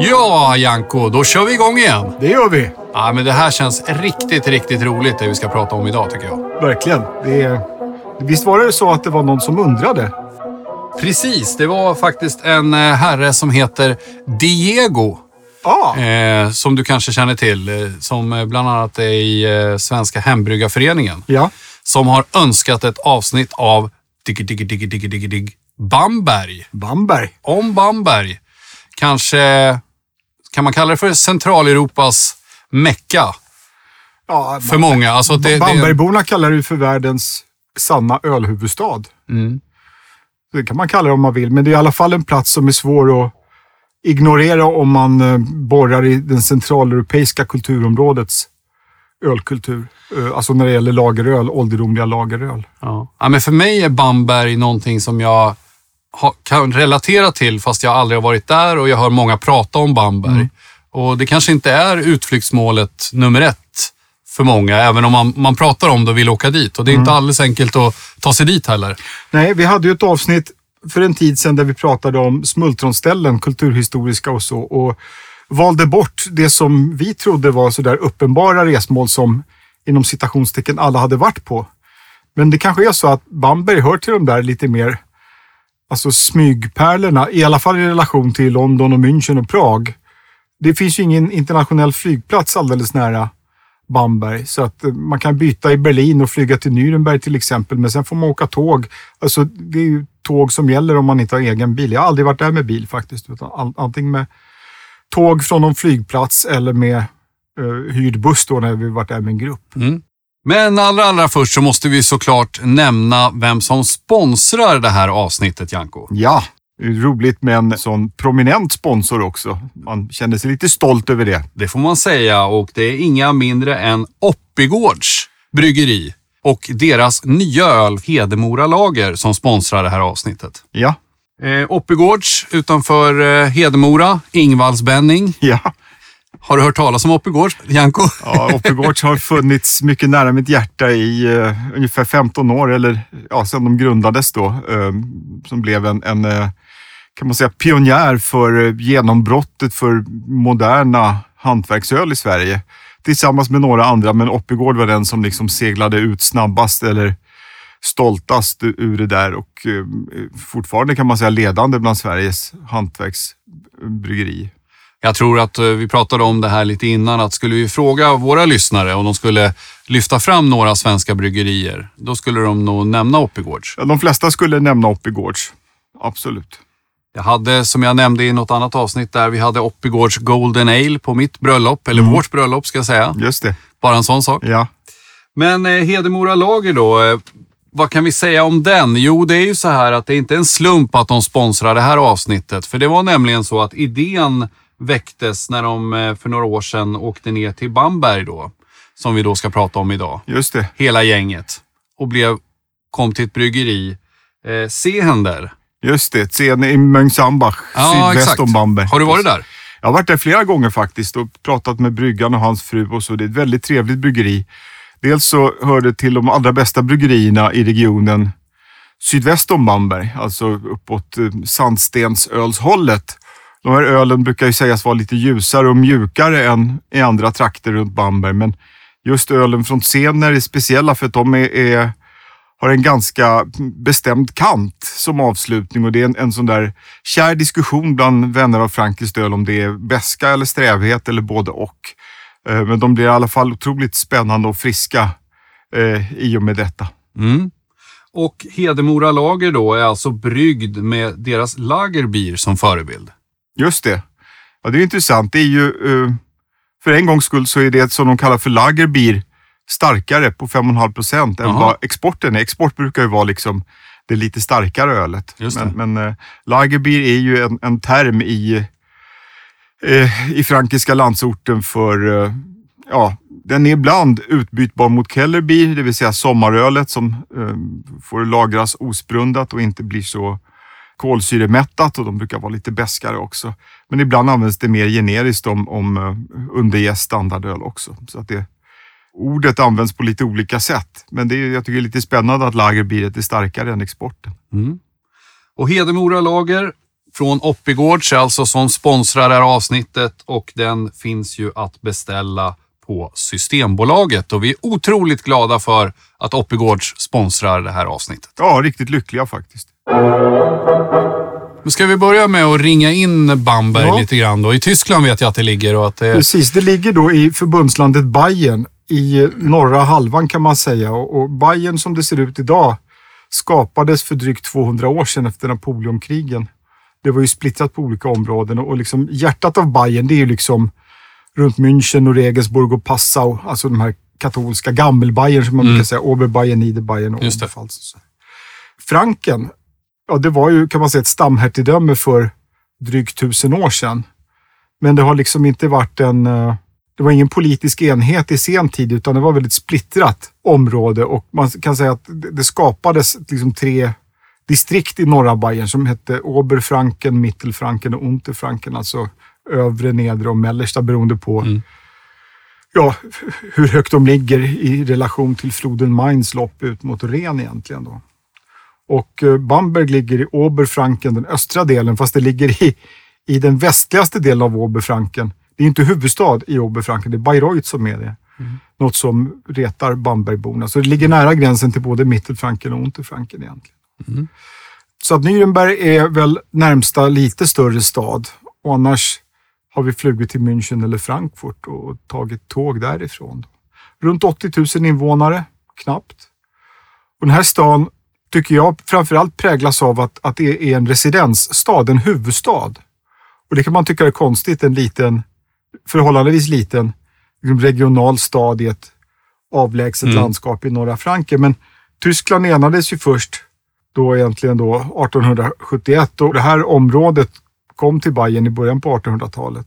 Ja, Janko, då kör vi igång igen. Det gör vi. Ja, men det här känns riktigt, riktigt roligt det vi ska prata om idag tycker jag. Verkligen. Det är... Visst var det så att det var någon som undrade? Precis, det var faktiskt en eh, herre som heter Diego. Ja, Eh, som du kanske känner till. Eh, som bland annat är i Svenska Hembryggarföreningen. ja. Som har önskat ett avsnitt av digg, digg, digg, digg, digg, digg, Bamberg. Bamberg. Om Bamberg. Kanske kan man kalla det för Centraleuropas Mecka Ja, för många. Alltså det, det, Bambergborna kallar det för världens sanna ölhuvudstad. mm. Det kan man kalla det om man vill, men det är i alla fall en plats som är svår att ignorera om man eh, borrar i den centraleuropeiska kulturområdets ölkultur. Eh, Alltså när det gäller lageröl, ålderdomliga lageröl. Ja. ja, men för mig är Bamberg någonting som jag kan relatera till fast jag aldrig har varit där och jag hör många prata om Bamberg. Mm. Och det kanske inte är utflyktsmålet nummer ett för många, även om man, man pratar om det och vill åka dit. Och det är Mm. inte alldeles enkelt att ta sig dit heller. Nej, vi hade ju ett avsnitt för en tid sedan där vi pratade om smultronställen, kulturhistoriska och så. Och valde bort det som vi trodde var sådär uppenbara resmål som inom citationstecken alla hade varit på. Men det kanske är så att Bamberg hör till de där lite mer alltså smygpärlorna, i alla fall i relation till London och München och Prag. Det finns ju ingen internationell flygplats alldeles nära Bamberg. Så att eh, man kan byta i Berlin och flyga till Nürnberg till exempel. Men sen får man åka tåg. Alltså det är ju tåg som gäller om man inte har egen bil. Jag har aldrig varit där med bil faktiskt. Utan antingen med tåg från någon flygplats eller med uh, hyrd buss då när vi varit där med en grupp. Mm. Men allra, allra först så måste vi såklart nämna vem som sponsrar det här avsnittet, Janko. Ja, roligt med en sån prominent sponsor också. Man känner sig lite stolt över det. Det får man säga och det är inga mindre än Oppigårds bryggeri och deras nya öl Hedemora Lager som sponsrar det här avsnittet. Ja, Eh, Oppigårds utanför eh, Hedemora, Ingvallsbänning. ja. Har du hört talas om Oppigårds, Janko? Ja, Oppigårds har funnits mycket nära mitt hjärta i uh, ungefär 15 år, eller ja, sedan de grundades då. uh, som blev en, en uh, kan man säga, pionjär för genombrottet för moderna hantverksöl i Sverige. Tillsammans med några andra, men Oppigård var den som liksom seglade ut snabbast eller stoltast ur det där och fortfarande kan man säga ledande bland Sveriges hantverksbryggeri. Jag tror att eh, vi pratade om det här lite innan, att skulle vi fråga våra lyssnare om de skulle lyfta fram några svenska bryggerier, då skulle de nog nämna Oppigårds. Ja, de flesta skulle nämna Oppigårds. Absolut. Jag hade, som jag nämnde i något annat avsnitt där, vi hade Oppigårds Golden Ale på mitt bröllop, eller vårt bröllop ska jag säga. Just det. Bara en sån sak. Ja. Men eh, Hedemora Lager då, eh, vad kan vi säga om den? Jo, det är ju så här att det är inte en slump att de sponsrar det här avsnittet. För det var nämligen så att idén väcktes när de eh, för några år sedan åkte ner till Bamberg då, som vi då ska prata om idag. Just det. Hela gänget. Och blev, kom till ett bryggeri, eh, Sehender. Just det. Scen i Mönchsambach, sydväst om Bamberg. Har du varit där? Jag har varit där flera gånger faktiskt och pratat med bryggan och hans fru och så. Det är ett väldigt trevligt bryggeri. Dels så hör det till de allra bästa bryggerierna i regionen sydväst om Bamberg, alltså uppåt eh, Sandstensölshållet. De här ölen brukar ju sägas vara lite ljusare och mjukare än i andra trakter runt Bamberg, men just ölen från Zener är speciella för att de är, är, har en ganska bestämd kant som avslutning och det är en, en sån där kär diskussion bland vänner av frankiskt öl om det är beska eller strävhet eller både och. Eh, men de blir i alla fall otroligt spännande och friska eh, i och med detta. Mm. Och Hedemora Lager då är alltså bryggd med deras lagerbier som förebild. Just det. Ja, det är intressant. Det är ju, eh, för en gångs skull så är det som de kallar för lagerbier starkare på 5,5 procent än vad exporten är. Export brukar ju vara liksom det lite starkare ölet. Men, men eh, lagerbier är ju en, en term i, eh, i frankiska landsorten för, ja, den är ibland utbytbar mot Kellerbier, det vill säga sommarölet som eh, får lagras osprundat och inte blir så kolsyremättat och de brukar vara lite beskare också. Men ibland används det mer generiskt om, om eh, underjäst standardöl också. Så att det, ordet används på lite olika sätt. Men det är, jag tycker det är lite spännande att lagerbiret är starkare än exporten. Mm. Och Hedemora Lager från Oppigårds, alltså som sponsrar det här avsnittet och den finns ju att beställa på Systembolaget och vi är otroligt glada för att Oppigårds sponsrar det här avsnittet. Ja, riktigt lyckliga faktiskt. Ska vi börja med att ringa in Bamberg Ja. lite grann då? I Tyskland vet jag att det ligger och att det... Precis, det ligger då i förbundslandet Bayern i eh, norra halvan kan man säga. Och Bayern som det ser ut idag skapades för drygt 200 år sedan efter Napoleonkrigen. Det var ju splittrat på olika områden och liksom hjärtat av Bayern det är ju liksom runt München och Regensburg och Passau, alltså de här katolska gammelbayern som man brukar säga, Oberbayern, Niederbayern och. Oberpfalz. Franken, ja det var ju kan man säga ett stamhertigdöme för drygt tusen år sedan. Men det har liksom inte varit en... eh, Det var ingen politisk enhet i sen tid utan det var väldigt splittrat område och man kan säga att det det skapades liksom tre distrikt i norra Bayern som hette Oberfranken, Mittelfranken och Unterfranken. Alltså övre, nedre och mellersta beroende på Mm. ja, hur högt de ligger i relation till floden Mains lopp ut mot Ren egentligen. Då. Och eh, Bamberg ligger i Oberfranken, den östra delen, fast det ligger i, i den västligaste delen av Oberfranken. Det är inte huvudstad i Oberfranken, det är Bayreuth som är det. Något som retar Bambergborna. Så det ligger nära gränsen till både Mittelfranken och Unterfranken egentligen. Så att Nürnberg är väl närmsta lite större stad. Och annars har vi flugit till München eller Frankfurt och tagit tåg därifrån. Runt 80 000 invånare, knappt. Och den här stan tycker jag framförallt präglas av att, att det är en residensstad, en huvudstad. Och det kan man tycka är konstigt, en liten, förhållandevis liten liksom regional stad i ett avlägset Mm. landskap i norra Franken. Men Tyskland enades ju först då egentligen då 1871 och det här området kom till Bayern i början på 1800-talet.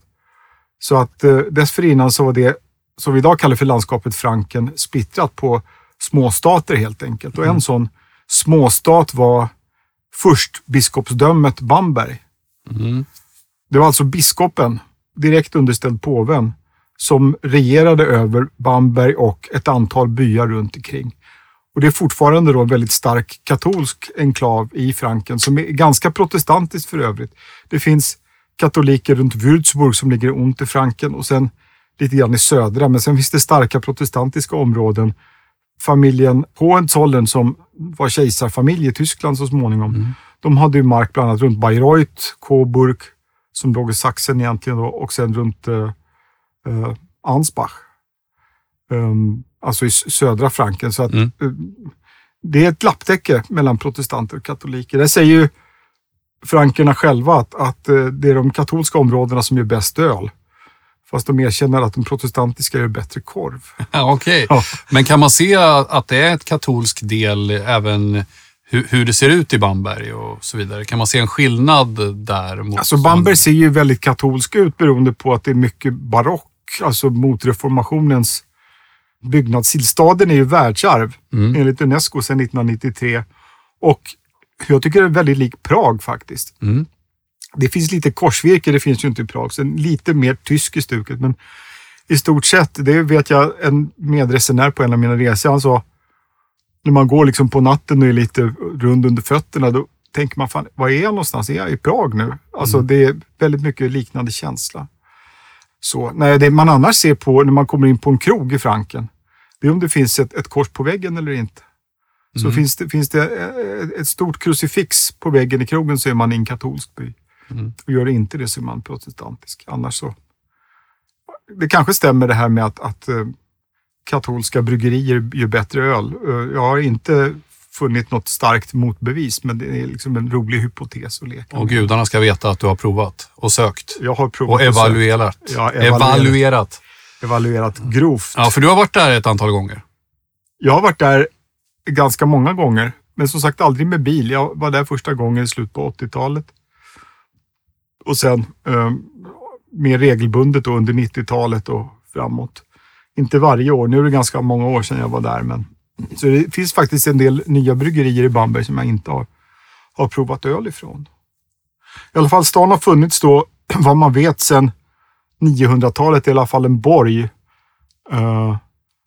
Så att eh, dessförinnan så var det som vi idag kallar för landskapet Franken splittrat på småstater helt enkelt. Och en sån småstat var först biskopsdömet Bamberg. Mm. Det var alltså biskopen, direkt underställd påven, som regerade över Bamberg och ett antal byar runt omkring. Och det är fortfarande då en väldigt stark katolsk enklav i Franken som är ganska protestantisk för övrigt. Det finns katoliker runt Würzburg som ligger i Unterfranken och sen lite grann i södra, men sen finns det starka protestantiska områden. Familjen Hohenzollern som var kejsarfamilj i Tyskland så småningom. De hade ju mark bland annat runt Bayreuth, Coburg, som låg i Sachsen egentligen då, och sen runt eh, eh, Ansbach. Um, alltså i södra Franken. Så att, Mm. eh, det är ett lapptäcke mellan protestanter och katoliker. Det säger ju frankerna själva att, att eh, det är de katolska områdena som gör bäst öl. Fast de erkänner att de protestantiska gör bättre korv. Ja, Okej, Ja. men kan man se att det är ett katolsk del även hur, hur det ser ut i Bamberg och så vidare? Kan man se en skillnad där? Mot Alltså Bamberg ser ju väldigt katolsk ut beroende på att det är mycket barock, alltså mot reformationens byggnadsstil. Staden är ju världsarv Mm. enligt Unesco sedan 1993 och jag tycker det är väldigt lik Prag faktiskt. Mm. Det finns lite korsvirke, det finns ju inte i Prag, så lite mer tysk i stuket. Men i stort sett, det vet jag en medresenär på en av mina resor, han sa när man går liksom på natten och är lite rund under fötterna, då tänker man, fan, var är jag någonstans? Är jag i Prag nu? Alltså det är väldigt mycket liknande känsla. Så, nej, det man annars ser på när man kommer in på en krog i Franken, det är om det finns ett, ett kors på väggen eller inte. Så finns det, finns det eh, ett stort krucifix på väggen i krogen så är man i en katolsk by. Mm. Och gör inte det så är man protestantisk. Annars så... Det kanske stämmer det här med att, att eh, katolska bryggerier gör bättre öl. Eh, Jag har inte funnit något starkt motbevis, men det är liksom en rolig hypotes att leka Och gudarna ska veta att du har provat och sökt Jag har provat och evaluerat. Ja, evaluerat. evaluerat. evaluerat grovt. Ja, för du har varit där ett antal gånger. Jag har varit där ganska många gånger, men som sagt aldrig med bil. Jag var där första gången i slutet på 80-talet. Och sen eh, mer regelbundet under 90-talet och framåt. Inte varje år. Nu är det ganska många år sedan jag var där. Men, så det finns faktiskt en del nya bryggerier i Bamberg som jag inte har, har provat öl ifrån. I alla fall stan har funnits då, vad man vet, sedan 900-talet. I alla fall en borg. Eh,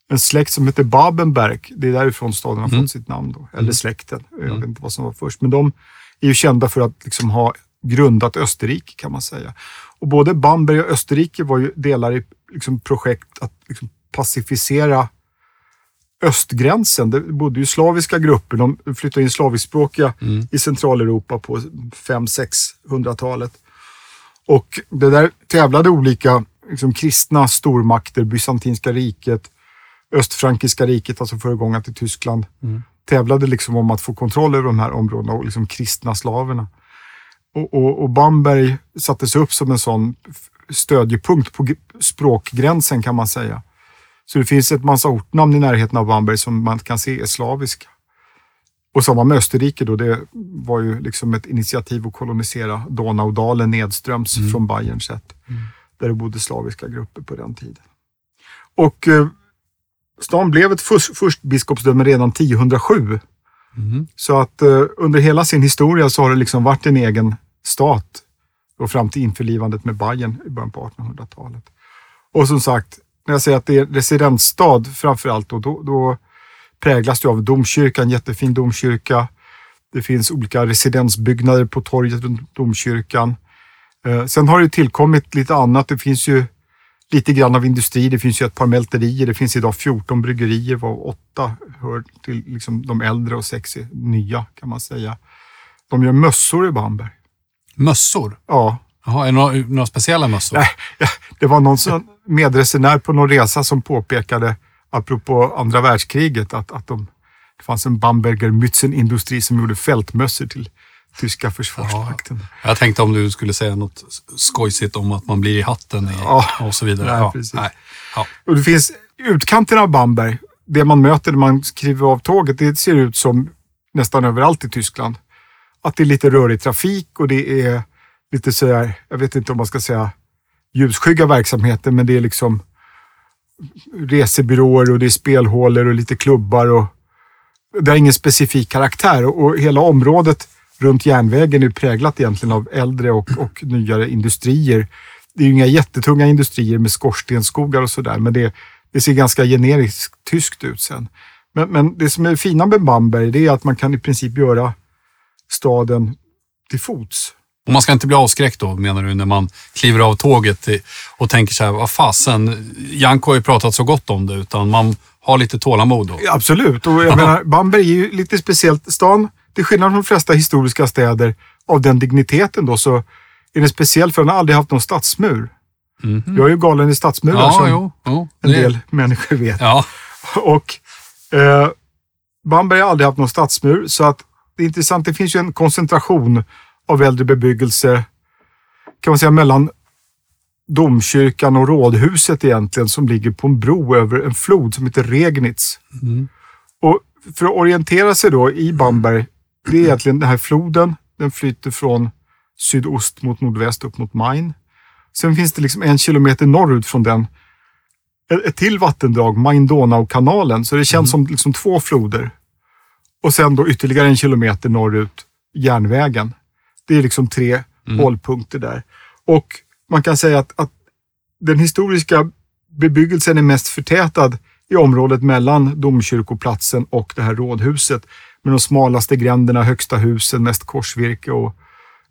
en släkt som heter Babenberg. Det är därifrån staden har Mm. fått sitt namn. Då. Eller släkten. Jag vet inte vad som var först. Men de är ju kända för att liksom ha grundat Österrike kan man säga. Och både Bamberg och Österrike var ju delar i liksom, projekt att liksom, pacificera östgränsen. Det bodde ju slaviska grupper. De flyttade in slaviskspråkiga mm. i Centraleuropa på 500-600-talet. Och det där tävlade olika liksom, kristna stormakter, Bysantinska riket, Östfrankiska riket, alltså föregångaren till Tyskland, mm. tävlade liksom om att få kontroll över de här områdena och liksom kristna slaverna. Och, och, och Bamberg sattes upp som en sån stödjepunkt på språkgränsen kan man säga. Så det finns ett massa ortnamn i närheten av Bamberg som man kan se är slaviska. Och samma med Österrike då, det var ju liksom ett initiativ att kolonisera Donaudalen nedströms mm. från Bayern sett. Mm. Där det bodde slaviska grupper på den tiden. Och eh, stan blev ett furstbiskopsdöme redan 1007. Mm. Så att eh, under hela sin historia så har det liksom varit en egen stat och fram till införlivandet med Bayern i början på 1800-talet. Och som sagt, när jag säger att det är residensstad framför allt, då, då, då präglas det av domkyrkan, jättefin domkyrka. Det finns olika residensbyggnader på torget runt domkyrkan. Eh, sen har det tillkommit lite annat. Det finns ju lite grann av industri. Det finns ju ett par mälterier. Det finns idag 14 bryggerier varav åtta hör till liksom de äldre och sex är nya kan man säga. De gör mössor i Bamberg. Mössor? Ja. Jaha, är det några, speciella mössor? Nej, det var någon som, medresenär på någon resa som påpekade, apropå andra världskriget, att, att de, det fanns en Bamberger Mützenindustri som gjorde fältmössor till tyska försvarsmakten. Ja, jag tänkte om du skulle säga något skojsigt om att man blir i hatten i, ja, och så vidare. Nej, ja, precis. Nej. Ja. Och det finns utkanten av Bamberg, det man möter när man skriver av tåget, det ser ut som nästan överallt i Tyskland. Att det är lite rörig trafik och det är lite sådär, jag vet inte om man ska säga ljusskygga verksamheter, men det är liksom resebyråer och det är spelhålor och lite klubbar och det har ingen specifik karaktär och hela området runt järnvägen är präglat egentligen av äldre och, och nyare industrier. Det är ju inga jättetunga industrier med skorstenskogar och sådär, men det, det, ser ganska generiskt tyskt ut sen. Men, men det som är fina med Bamberg, det är att man kan i princip göra staden till fots. Och man ska inte bli avskräckt då, menar du, när man kliver av tåget och tänker så här, vad fasen, Janko har ju pratat så gott om det, utan man har lite tålamod då. Absolut, och jag menar, Bamberg är ju lite speciellt. Stan, till skillnad från de flesta historiska städer av den digniteten då, så är den speciell för den har aldrig haft någon stadsmur. Mm -hmm. Jag är ju galen i stadsmurar ja, som jo, jo, en del människor vet. Ja. Och eh, Bamberg har aldrig haft någon stadsmur, så att det är intressant. Det finns ju en koncentration av äldre bebyggelse, kan man säga mellan domkyrkan och rådhuset egentligen, som ligger på en bro över en flod som heter Regnitz. Mm. Och för att orientera sig då i Bamberg, det är egentligen den här floden. Den flyter från sydost mot nordväst upp mot Main. Sen finns det liksom en kilometer norrut från den ett till vattendrag, Main-Donau-kanalen. Så det känns mm. som liksom två floder. Och sen då ytterligare en kilometer norrut, järnvägen. Det är liksom tre mm. hållpunkter där. Och man kan säga att, att den historiska bebyggelsen är mest förtätad i området mellan domkyrkoplatsen och det här rådhuset. Med de smalaste gränderna, högsta husen, mest korsvirke och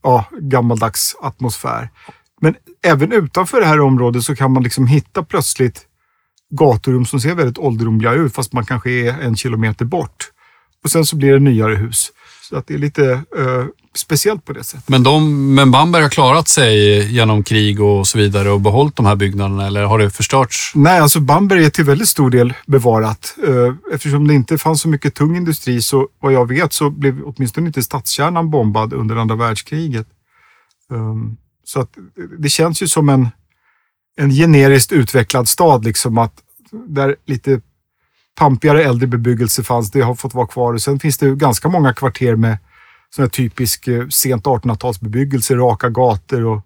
ja, gammaldags atmosfär. Men även utanför det här området så kan man liksom hitta plötsligt gaturum som ser väldigt ålderdomliga ut fast man kanske är en kilometer bort. Och sen så blir det nyare hus. Så att det är lite uh, speciellt på det sättet. Men, de, men Bamberg har klarat sig genom krig och så vidare och behållit de här byggnaderna eller har det förstörts? Nej, alltså Bamberg är till väldigt stor del bevarat. Uh, eftersom det inte fanns så mycket tung industri så vad jag vet så blev åtminstone inte stadskärnan bombad under andra världskriget. Um, så att det känns ju som en, en generiskt utvecklad stad, liksom att där lite pampigare äldre bebyggelse fanns, det har fått vara kvar. Och sen finns det ganska många kvarter med sån här typisk eh, sent 1800-talsbebyggelse, raka gator och,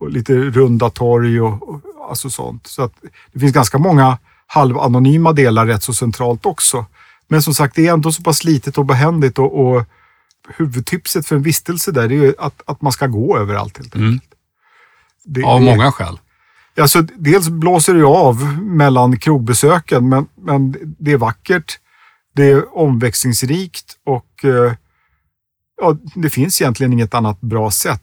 och, lite runda torg och, och alltså sånt. Så att det finns ganska många halvanonyma delar rätt så centralt också. Men som sagt, det är ändå så pass litet och behändigt och, och huvudtipset för en vistelse där är ju att, att man ska gå överallt helt enkelt. Mm. Det, Av många skäl. Alltså, dels blåser det av mellan krogbesöken, men, men det är vackert, det är omväxlingsrikt och eh, ja, det finns egentligen inget annat bra sätt.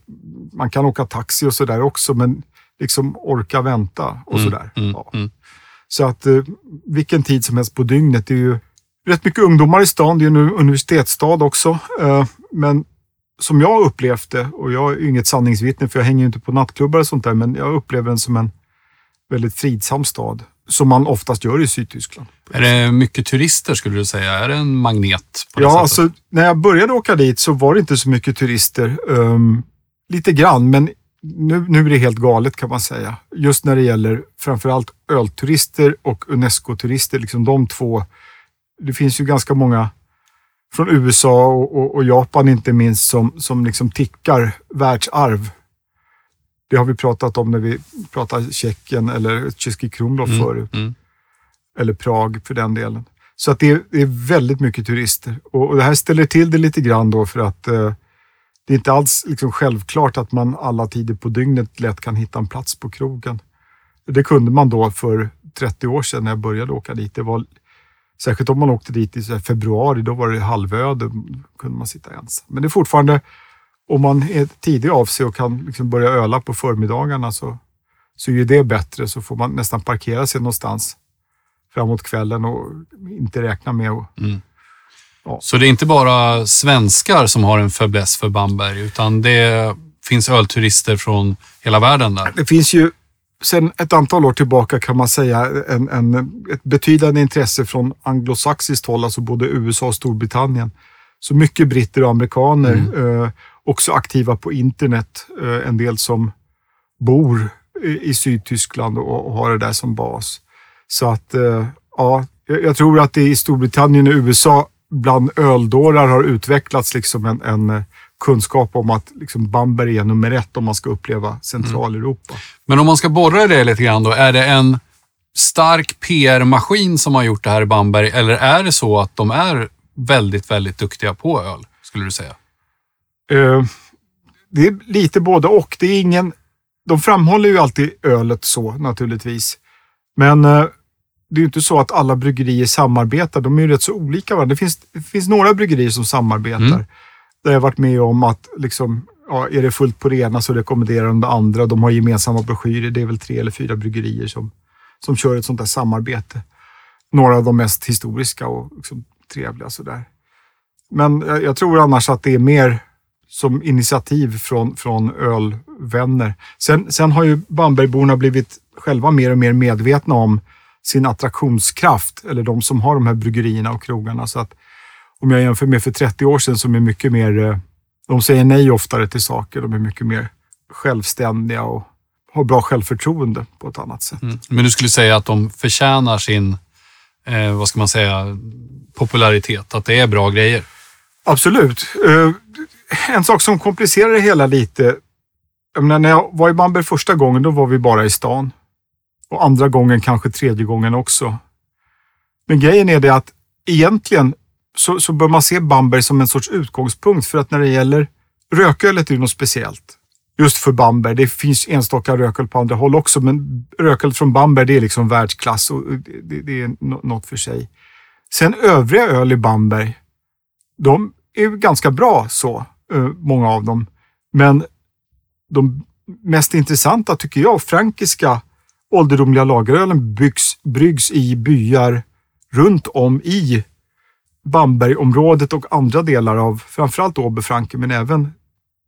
man kan åka taxi och sådär också, men liksom orka vänta och sådär. mm, ja. mm. Så att eh, vilken tid som helst på dygnet. Det är ju rätt mycket ungdomar i stan. Det är ju en universitetsstad också. Eh, men som jag upplevt det, och jag är inget sanningsvittne för jag hänger ju inte på nattklubbar och sånt där, men jag upplever den som en väldigt fridsam stad. Som man oftast gör i Sydtyskland. Är det mycket turister skulle du säga? Är det en magnet på det Ja, sättet? alltså när jag började åka dit så var det inte så mycket turister. Ehm, lite grann, men nu, nu är det helt galet kan man säga. Just när det gäller framförallt ölturister och Unesco-turister. Liksom de två. Det finns ju ganska många från USA och, och, och Japan inte minst som, som liksom tickar världsarv. Det har vi pratat om när vi pratar Tjeckien eller Tjeckij Krumlov Mm, förut mm. eller Prag för den delen. Så att det, är, det är väldigt mycket turister och, och det här ställer till det lite grann då för att eh, det är inte alls liksom självklart att man alla tider på dygnet lätt kan hitta en plats på krogen. Det kunde man då för 30 år sedan när jag började åka dit. Det var, särskilt om man åkte dit i februari, då var det halvöde. Kunde man sitta ensam. Men det är fortfarande, om man är tidig av sig och kan liksom börja öla på förmiddagarna så, så är ju det bättre. Så får man nästan parkera sig någonstans framåt kvällen och inte räkna med att... Så det är inte bara svenskar som har en fäbless för Bamberg, utan det finns ölturister från hela världen där. Det finns ju sedan ett antal år tillbaka kan man säga en, en, ett betydande intresse från anglosaxiskt håll, alltså både USA och Storbritannien. Så mycket britter och amerikaner, eh, också aktiva på internet. Eh, en del som bor i, Sydtyskland och, har det där som bas. Så att, eh, ja, jag, tror att det i Storbritannien och USA bland öldårar har utvecklats liksom en, en eh, kunskap om att liksom Bamberg är nummer ett om man ska uppleva Centraleuropa. Mm. Men om man ska borra i det lite grann då, är det en stark PR-maskin som har gjort det här i Bamberg eller är det så att de är väldigt, väldigt duktiga på öl, skulle du säga? Eh, det är lite både och. Det är ingen, de framhåller ju alltid ölet så naturligtvis. Men eh, det är ju inte så att alla bryggerier samarbetar. De är ju rätt så olika varandra. Det finns, det finns några bryggerier som samarbetar. Mm. Där jag varit med om att liksom, ja, är det fullt på det ena så rekommenderar de det andra. De har gemensamma broschyrer. Det är väl tre eller fyra bryggerier som, som kör ett sånt där samarbete. Några av de mest historiska och liksom, trevliga sådär. Men jag, jag tror annars att det är mer som initiativ från, från ölvänner. Sen, sen har ju Bambergborna blivit själva mer och mer medvetna om sin attraktionskraft, eller de som har de här bryggerierna och krogarna. Så att om jag jämför med för 30 år sedan som är mycket mer, eh, de säger nej oftare till saker, de är mycket mer självständiga och har bra självförtroende på ett annat sätt. Mm. Men du skulle säga att de förtjänar sin, eh, vad ska man säga, popularitet, att det är bra grejer? Absolut. Eh, en sak som komplicerar det hela lite. Jag menar, när jag var i Bamberg första gången, då var vi bara i stan. Och andra gången, kanske tredje gången också. Men grejen är det att egentligen så, så bör man se Bamberg som en sorts utgångspunkt. För att när det gäller rökölet är det något speciellt. Just för Bamberg. Det finns enstaka rököl på andra håll också, men rököl från Bamberg det är liksom världsklass och det, det, är något för sig. Sen övriga öl i Bamberg, de är ganska bra så, många av dem. Men de mest intressanta tycker jag, frankiska ålderdomliga lagerölen byggs, bryggs i byar runt om i Bambergområdet och andra delar av framförallt Oberfranken, men även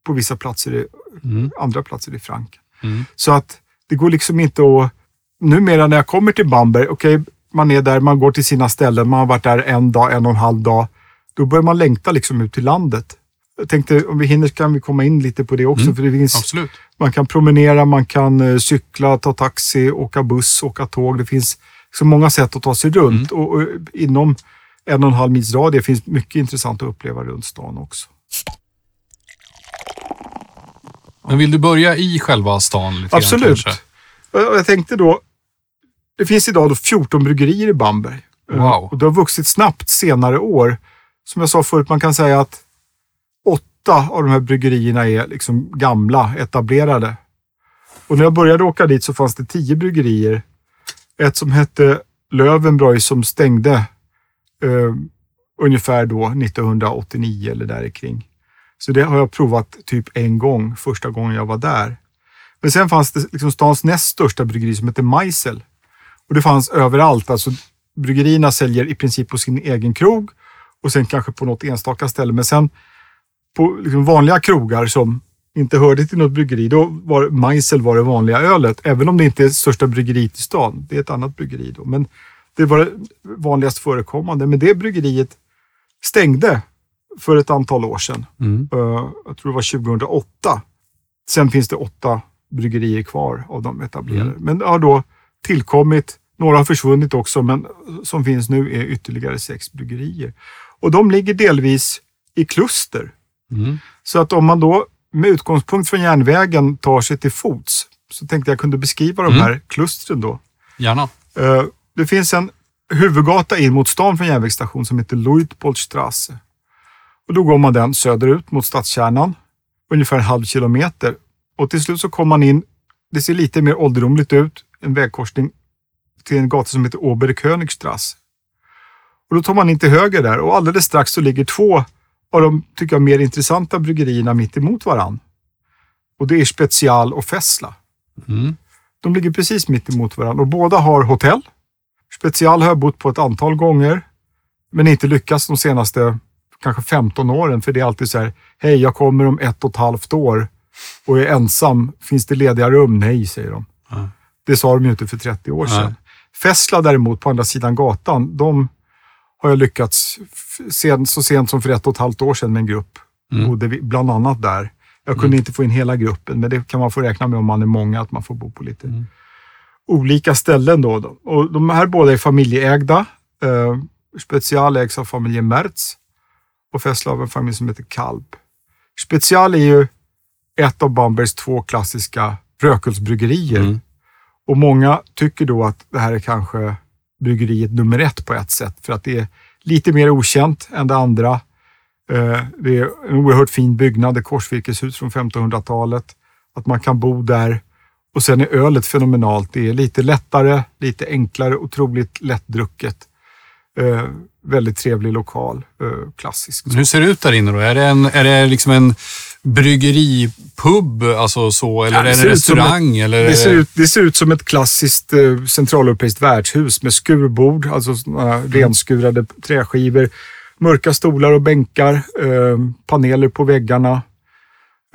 på vissa platser i, Mm. andra platser i Franken. Mm. Så att det går liksom inte att... Numera när jag kommer till Bamberg, okej, man är där, man går till sina ställen, man har varit där en dag, en och en halv dag. Då börjar man längta liksom ut till landet. Jag tänkte om vi hinner kan vi komma in lite på det också. Mm, För det finns, Absolut. man kan promenera, man kan eh, cykla, ta taxi, åka buss, åka tåg. Det finns så många sätt att ta sig runt. Och, och inom en och en halv mils radie finns mycket intressant att uppleva runt stan också. Men vill du börja i själva stan? Lite grann, Absolut. Och Jag tänkte då, det finns idag då 14 bryggerier i Bamberg. Wow. Och det har vuxit snabbt senare år. Som jag sa förut, man kan säga att åtta av de här bryggerierna är liksom gamla, etablerade. Och när jag började åka dit så fanns det tio bryggerier. Ett som hette Löwenbräu som stängde eh, ungefär då 1989 eller där kring. Så det har jag provat typ en gång, första gången jag var där. Men sen fanns det liksom stans näst största bryggeri som hette Meisel. Och det fanns överallt. Alltså, bryggerierna säljer i princip på sin egen krog och sen kanske på något enstaka ställe. Men sen på liksom vanliga krogar som inte hörde till något bryggeri, då var Meisel var det vanliga ölet. Även om det inte är största bryggeriet i stan. Det är ett annat bryggeri då. Men det var det vanligast förekommande. Men det bryggeriet stängde för ett antal år sedan. Mm. Uh, jag tror det var 2008. Sen finns det åtta bryggerier kvar av de etablerade. Mm. Men det har då tillkommit, några har försvunnit också, men som finns nu är ytterligare sex bryggerier. Och de ligger delvis i kluster. Mm. Så att om man då med utgångspunkt från järnvägen tar sig till fots, så tänkte jag kunde beskriva de Mm. här klustren då. Gärna. Eh, Det finns en huvudgata in mot stan från järnvägsstation som heter Luitpoldstrasse. Och då går man den söderut mot stadskärnan, ungefär en halv kilometer. Och till slut så kommer man in, det ser lite mer ålderdomligt ut, en vägkorsning till en gata som heter Oberkönigstrasse. Och då tar man in till höger där och alldeles strax så ligger två av de, tycker jag, mer intressanta bryggerierna mitt emot varann. Och det är Special och Fessla. Mm. De ligger precis mitt emot varandra och båda har hotell. Special har jag bott på ett antal gånger, men inte lyckats de senaste kanske 15 åren. För det är alltid så här, hej, jag kommer om ett och ett halvt år och är ensam. Finns det lediga rum? Nej, säger de. Ja. Det sa de ju inte för 30 år sedan. Fessla däremot, på andra sidan gatan, de har jag lyckats sen, så sent som för ett och ett halvt år sedan med en grupp. Mm. Bodde vi bland annat där. Jag kunde inte få in hela gruppen, men det kan man få räkna med om man är många, att man får bo på lite Mm. olika ställen. Då, då. Och de här båda är familjeägda. Eh, Special ägs av familjen Mertz och Fessla av en familj som heter Kalb. Special är ju ett av Bambergs två klassiska rökölsbryggerier. Mm. Och många tycker då att det här är kanske bryggeriet nummer ett på ett sätt. För att det är lite mer okänt än det andra. Eh, det är en oerhört fin byggnad, ett korsvirkeshus från 1500-talet. Att man kan bo där. Och sen är ölet fenomenalt. Det är lite lättare, lite enklare, otroligt lättdrucket. Eh, väldigt trevlig lokal, eh, klassisk. Men hur ser det ut där inne då? Är det, en, är det liksom en bryggeripub, alltså så, eller Ja, som restaurang? eller är Det ser, ut, det ser ut som ett klassiskt eh, centraleuropeiskt värdshus med skurbord, alltså här renskurade träskivor, mörka stolar och bänkar, eh, paneler på väggarna,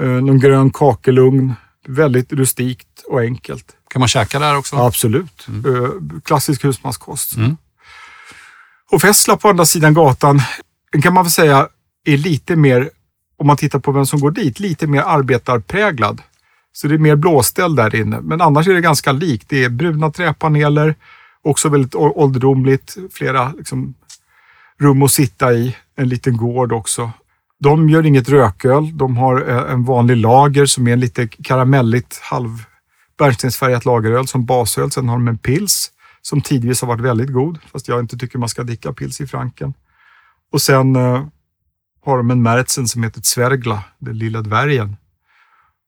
eh, någon grön kakelugn. Väldigt rustikt och enkelt. Kan man käka där också? Absolut. Eh, klassisk husmanskost. Mm. Och Fessla på andra sidan gatan, kan man väl säga är lite mer, om man tittar på vem som går dit, lite mer arbetarpräglad. Så det är mer blåställ där inne. Men annars är det ganska likt. Det är bruna träpaneler, också väldigt ålderdomligt. Flera liksom, rum att sitta i. En liten gård också. De gör inget rököl. De har eh, en vanlig lager som är en lite karamelligt halv bärnstensfärgat lageröl som basöl. Sen har de en pils som tidvis har varit väldigt god, fast jag inte tycker man ska dricka pils i Franken. Och sen eh, har de en Märzen som heter Zwergla, den lilla dvärgen,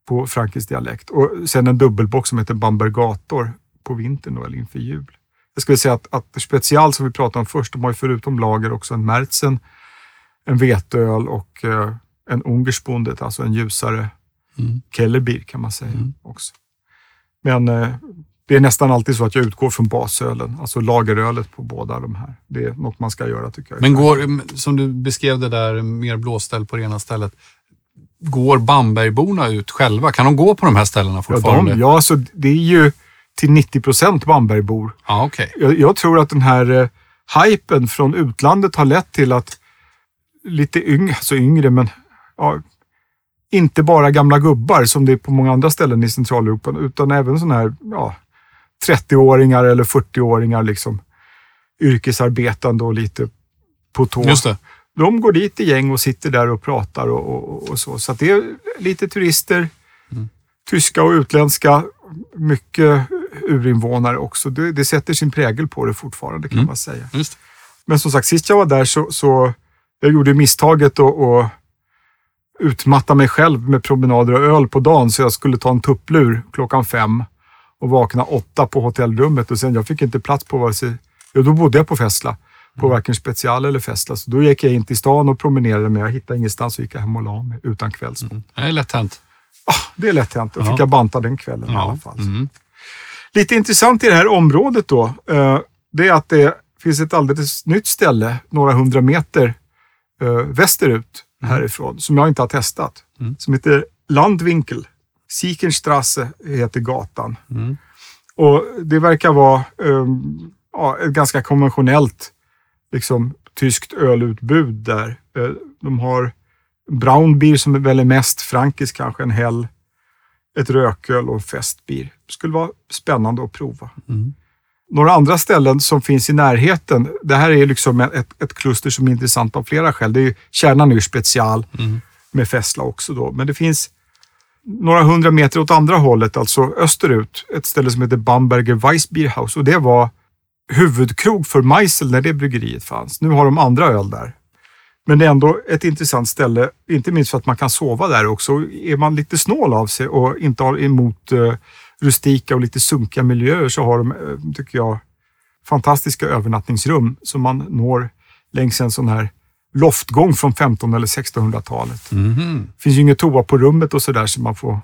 på frankisk dialekt. Och sen en dubbelbock som heter Bambergator på vintern då, eller inför jul. Jag skulle säga att, att Special som vi pratade om först, de har ju förutom lager också en Märzen, en veteöl och eh, en Ungersbundet, alltså en ljusare Mm. Kellerbier kan man säga Mm. också. Men eh, det är nästan alltid så att jag utgår från basölen, alltså lagerölet på båda de här. Det är något man ska göra tycker jag. Men går, som du beskrev det där, mer blåställ på det ena stället. Går Bambergborna ut själva? Kan de gå på de här ställena ja, fortfarande? de, ja, alltså, det är ju till 90 procent Bambergbor. Ja, okej. Jag, jag tror att den här eh, hypen från utlandet har lett till att lite yngre, alltså yngre, men ja, inte bara gamla gubbar som det är på många andra ställen i Centraleuropa, utan även sådana här ja, 30-åringar eller 40-åringar, liksom, yrkesarbetande och lite på tå. Just det. De går dit i gäng och sitter där och pratar och, och, och så. Så det är lite turister, Mm. tyska och utländska, mycket urinvånare också. Det, det sätter sin prägel på det fortfarande kan Mm. man säga. Just. Men som sagt, sist jag var där så, så jag gjorde misstaget att att utmatta mig själv med promenader och öl på dagen. Så jag skulle ta en tupplur klockan fem och vakna åtta på hotellrummet. Och sen, jag fick inte plats på vare sig... Ja, då bodde jag på Fessla. på varken Special eller Festla. Så då gick jag in till stan och promenerade, men jag hittade ingenstans så gick jag hem och la mig utan kvällsmat. Mm. Det är lätt hänt. Ah, det är lätt hänt. Då Ja. fick jag banta den kvällen i Ja. alla fall. Mm. Lite intressant i det här området då, eh, det är att det finns ett alldeles nytt ställe några hundra meter eh, västerut härifrån som jag inte har testat. Mm. Som heter Landwinkel. Siekernstrasse heter gatan. Mm. Och det verkar vara eh, ja, ett ganska konventionellt liksom, tyskt ölutbud där. Eh, de har Braunbier som är väl är mest frankisk kanske, en hell, ett rököl och en festbier. Det skulle vara spännande att prova. Mm. Några andra ställen som finns i närheten. Det här är liksom ett, ett kluster som är intressant av flera skäl. Det är ju Kärnan är special Mm. med Fessla också då. Men det finns några hundra meter åt andra hållet, alltså österut, ett ställe som heter Bamberger Weissbierhaus och det var huvudkrog för Meisel när det bryggeriet fanns. Nu har de andra öl där. Men det är ändå ett intressant ställe, inte minst för att man kan sova där också. Är man lite snål av sig och inte har emot eh, rustika och lite sunkiga miljöer så har de, eh, tycker jag, fantastiska övernattningsrum som man når längs en sån här loftgång från 1500 eller 1600-talet. Mhm. Det finns ju inget toa på rummet och sådär så man får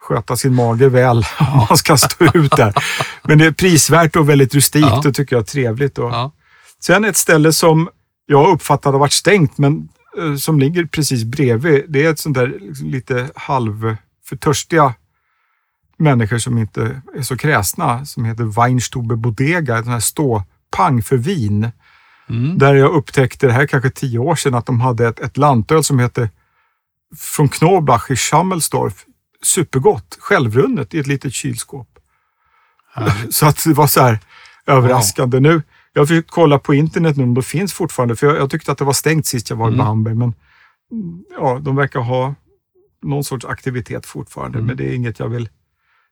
sköta sin mage väl om man ska stå ut där. Men det är prisvärt och väldigt rustikt Ja. och tycker jag är trevligt. Och Ja. Sen ett ställe som jag uppfattade har varit stängt men eh, som ligger precis bredvid. Det är ett sånt där liksom, lite halv för törstiga människor som inte är så kräsna som heter Weinstube Bodega, en sån här ståpang för vin. Mm. Där jag upptäckte, det här är kanske tio år sedan, att de hade ett, ett lantöl som heter från Knoblach i Schammelsdorf. Supergott, självrunnet i ett litet kylskåp. Härligt. Så att det var så här överraskande. Nu, jag har försökt kolla på internet nu om det finns fortfarande, för jag, jag tyckte att det var stängt sist jag var i Mm. Bamberg. Men ja, de verkar ha någon sorts aktivitet fortfarande, Mm. men det är inget jag vill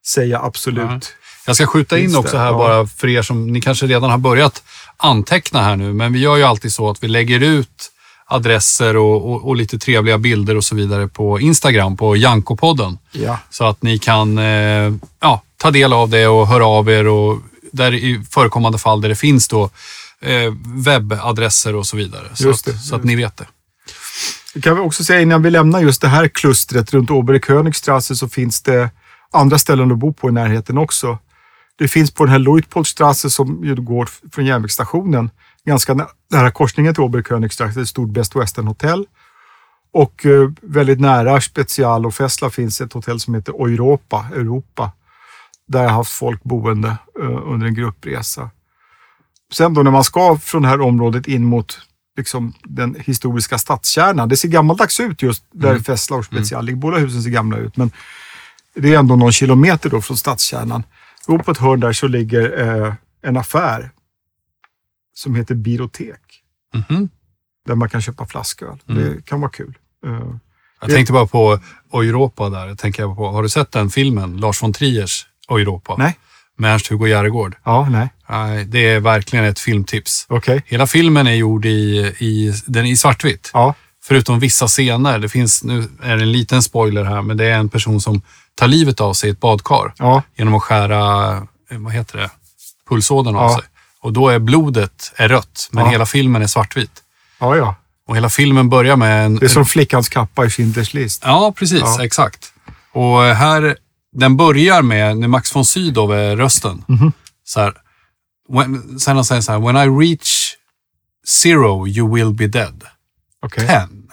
säga absolut. Nej. Jag ska skjuta in också här bara för er som, ni kanske redan har börjat anteckna här nu, men vi gör ju alltid så att vi lägger ut adresser och, och, och lite trevliga bilder och så vidare på Instagram, på Janko-podden. Ja. Så att ni kan eh, ja, ta del av det och höra av er och där i förekommande fall där det finns då eh, webbadresser och så vidare. Så, Just att, så att ni vet det. Det kan vi också säga innan vi lämnar just det här klustret runt Oberkönigstrasse så finns det andra ställen att bo på i närheten också. Det finns på den här Luitpoldstrasse som ju går från järnvägsstationen ganska nä- nära korsningen till Oberkönigstrasse, ett stort Best Western hotell. Och eh, väldigt nära Special och Fessla finns ett hotell som heter Europa, Europa. Där jag har haft folk boende eh, under en gruppresa. Sen då när man ska från det här området in mot liksom, den historiska stadskärnan. Det ser gammaldags ut just där Mm. Fessla och Special ligger. Båda husen ser gamla ut, men det är ändå någon kilometer då från stadskärnan. Då på ett hörn där så ligger eh, en affär som heter Birotek. Mhm. Där man kan köpa flasköl. Mm. Det kan vara kul. Eh, Jag Det- tänkte bara på Europa där. Jag tänker på, har du sett den filmen? Lars von Triers Europa? nej, Med Ernst-Hugo Järegård. ja, nej, Nej, det är verkligen ett filmtips. okej. Hela filmen är gjord i, i, den i svartvitt. Ja, Förutom vissa scener. Det finns, nu är det en liten spoiler här, men det är en person som tar livet av sig i ett badkar ja, genom att skära, eh, vad heter det, pulsådern av Ja. sig. Och då är blodet är rött, men Ja. hela filmen är svartvit. ja, ja. Och hela filmen börjar med en... Det är som flickans kappa i Schindler's list. Ja, precis. Exakt. Och här, den börjar med, när Max von Sydow är rösten. Mhm. Så här, when, sen han säger så här, When I reach zero you will be dead. Okej. Ten.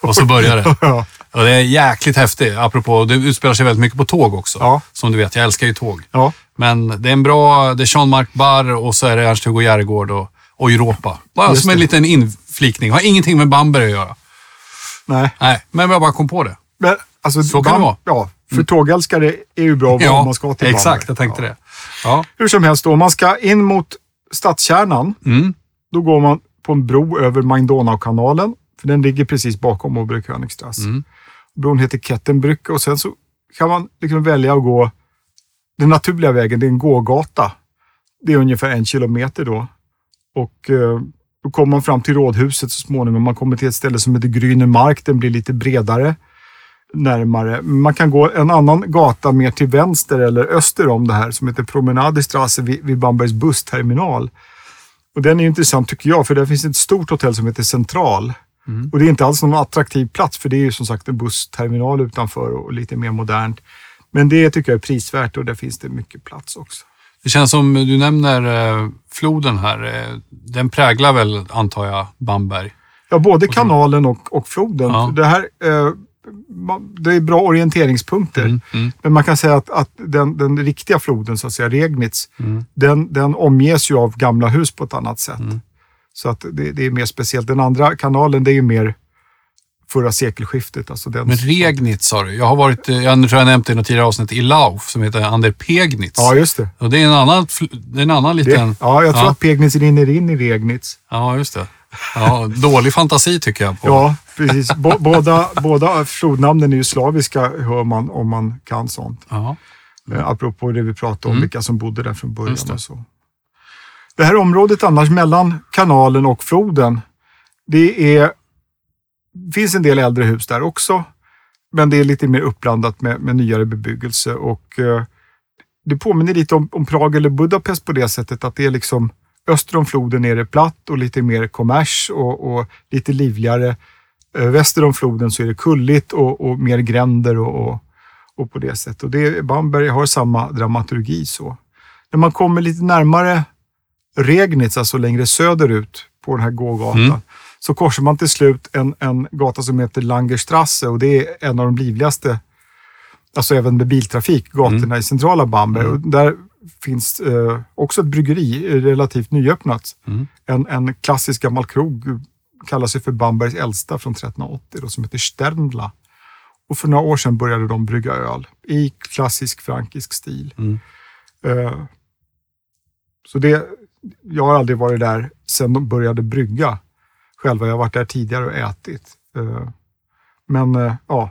Och så börjar det. Ja, Och det är jäkligt häftigt. Apropå, det utspelar sig väldigt mycket på tåg också. Ja. Som du vet, jag älskar ju tåg. ja, Men det är en bra, det är Jean-Marc Barr och så är det Ernst-Hugo Järegård och, och Europa. Bara Just som en det. liten inflikning. Har ingenting med Bamberg att göra. nej. Nej, men jag bara kom på det. Men, alltså, Så kan det vara. Ja, för tågälskare är ju bra om man ska till exakt. Bamberg. Jag tänkte ja. det. Ja. Hur som helst, då, om man ska in mot stadskärnan, Mm. då går man på en bro över Main-Donau-kanalen. För den ligger precis bakom Oberkönigstrasse. Mm. Bron heter Kettenbrücke och sen så kan man liksom välja att gå den naturliga vägen. Det är en gågata. Det är ungefär en kilometer då. Och eh, då kommer man fram till rådhuset så småningom. Man kommer till ett ställe som heter Grüne Mark. Den blir lite bredare närmare. Man kan gå en annan gata mer till vänster eller öster om det här som heter Promenadestrasse vid, vid Bambergs bussterminal. Och den är intressant tycker jag, för där finns ett stort hotell som heter Central. Mm. Och det är inte alls någon attraktiv plats, för det är ju som sagt en bussterminal utanför och lite mer modernt. Men det tycker jag är prisvärt och där finns det mycket plats också. Det känns som du nämner eh, floden här. Eh, den präglar väl, antar jag, Bamberg? Ja, både kanalen och, och floden. Ja. Det, här, eh, det är bra orienteringspunkter. Mm, mm, Men man kan säga att, att den, den riktiga floden, så att säga, Regnitz, mm. den, den omges ju av gamla hus på ett annat sätt. Mm. Så att det, det är mer speciellt. Den andra kanalen, det är ju mer förra sekelskiftet. Alltså den, Men Regnitz sa du. Jag har varit, eh, jag tror jag nämnt det i något tidigare avsnitt, i Lauf som heter Ander Pegnitz. Ja, just det. Och det är en annan, det är en annan det liten... ja, jag tror ja. att Pegnitz rinner in i Regnitz. Ja, just det. Ja, dålig fantasi tycker jag. På. Ja, precis. Bo, båda, båda flodnamnen är ju slaviska, hör man, om man kan sånt. Ja. Eh, apropå det vi pratade om, Mm. vilka som bodde där från början. Det. Och så det här området annars mellan kanalen och floden, det är, finns en del äldre hus där också. Men det är lite mer uppblandat med, med nyare bebyggelse och eh, det påminner lite om, om Prag eller Budapest på det sättet att det är liksom öster om floden är det platt och lite mer kommers och, och lite livligare. Eh, väster om floden så är det kulligt och, och mer gränder och, och, och på det sättet. Och det, Bamberg har samma dramaturgi så. När man kommer lite närmare Regnitz, alltså längre söderut på den här gågatan, Mm. så korsar man till slut en, en gata som heter Langerstrasse och det är en av de livligaste, alltså även med biltrafik, gatorna i centrala Bamberg. Mm. Och där finns eh, också ett bryggeri, eh, relativt nyöppnat. Mm. En, en klassisk gammal krog, kallar sig för Bambergs äldsta från 1380, då, som heter Sternla. Och för några år sedan började de brygga öl i klassisk frankisk stil. Mm. Eh, så det, jag har aldrig varit där sedan de började brygga själva. Jag har varit där tidigare och ätit. Eh, men eh, ja,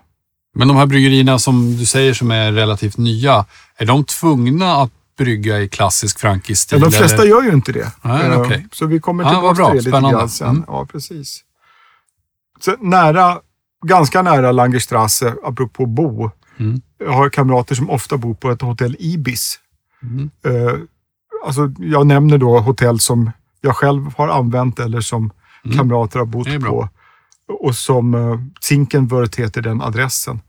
Men de här bryggerierna som du säger som är relativt nya, är de tvungna att brygga i klassisk frankisk stil? men de flesta eller? gör ju inte det. Nej, Eh, okej. Så vi kommer Ja, tillbaka bra. till det lite grann sen. Mm. Ja, precis. Så nära, ganska nära Langerstrasse, apropå bo, Mm. jag har kamrater som ofta bor på ett hotell Ibis. Mm. Eh, alltså, jag nämner då hotell som jag själv har använt eller som Mm. kamrater har bott på. Och som uh, Zinkenwörth heter den adressen.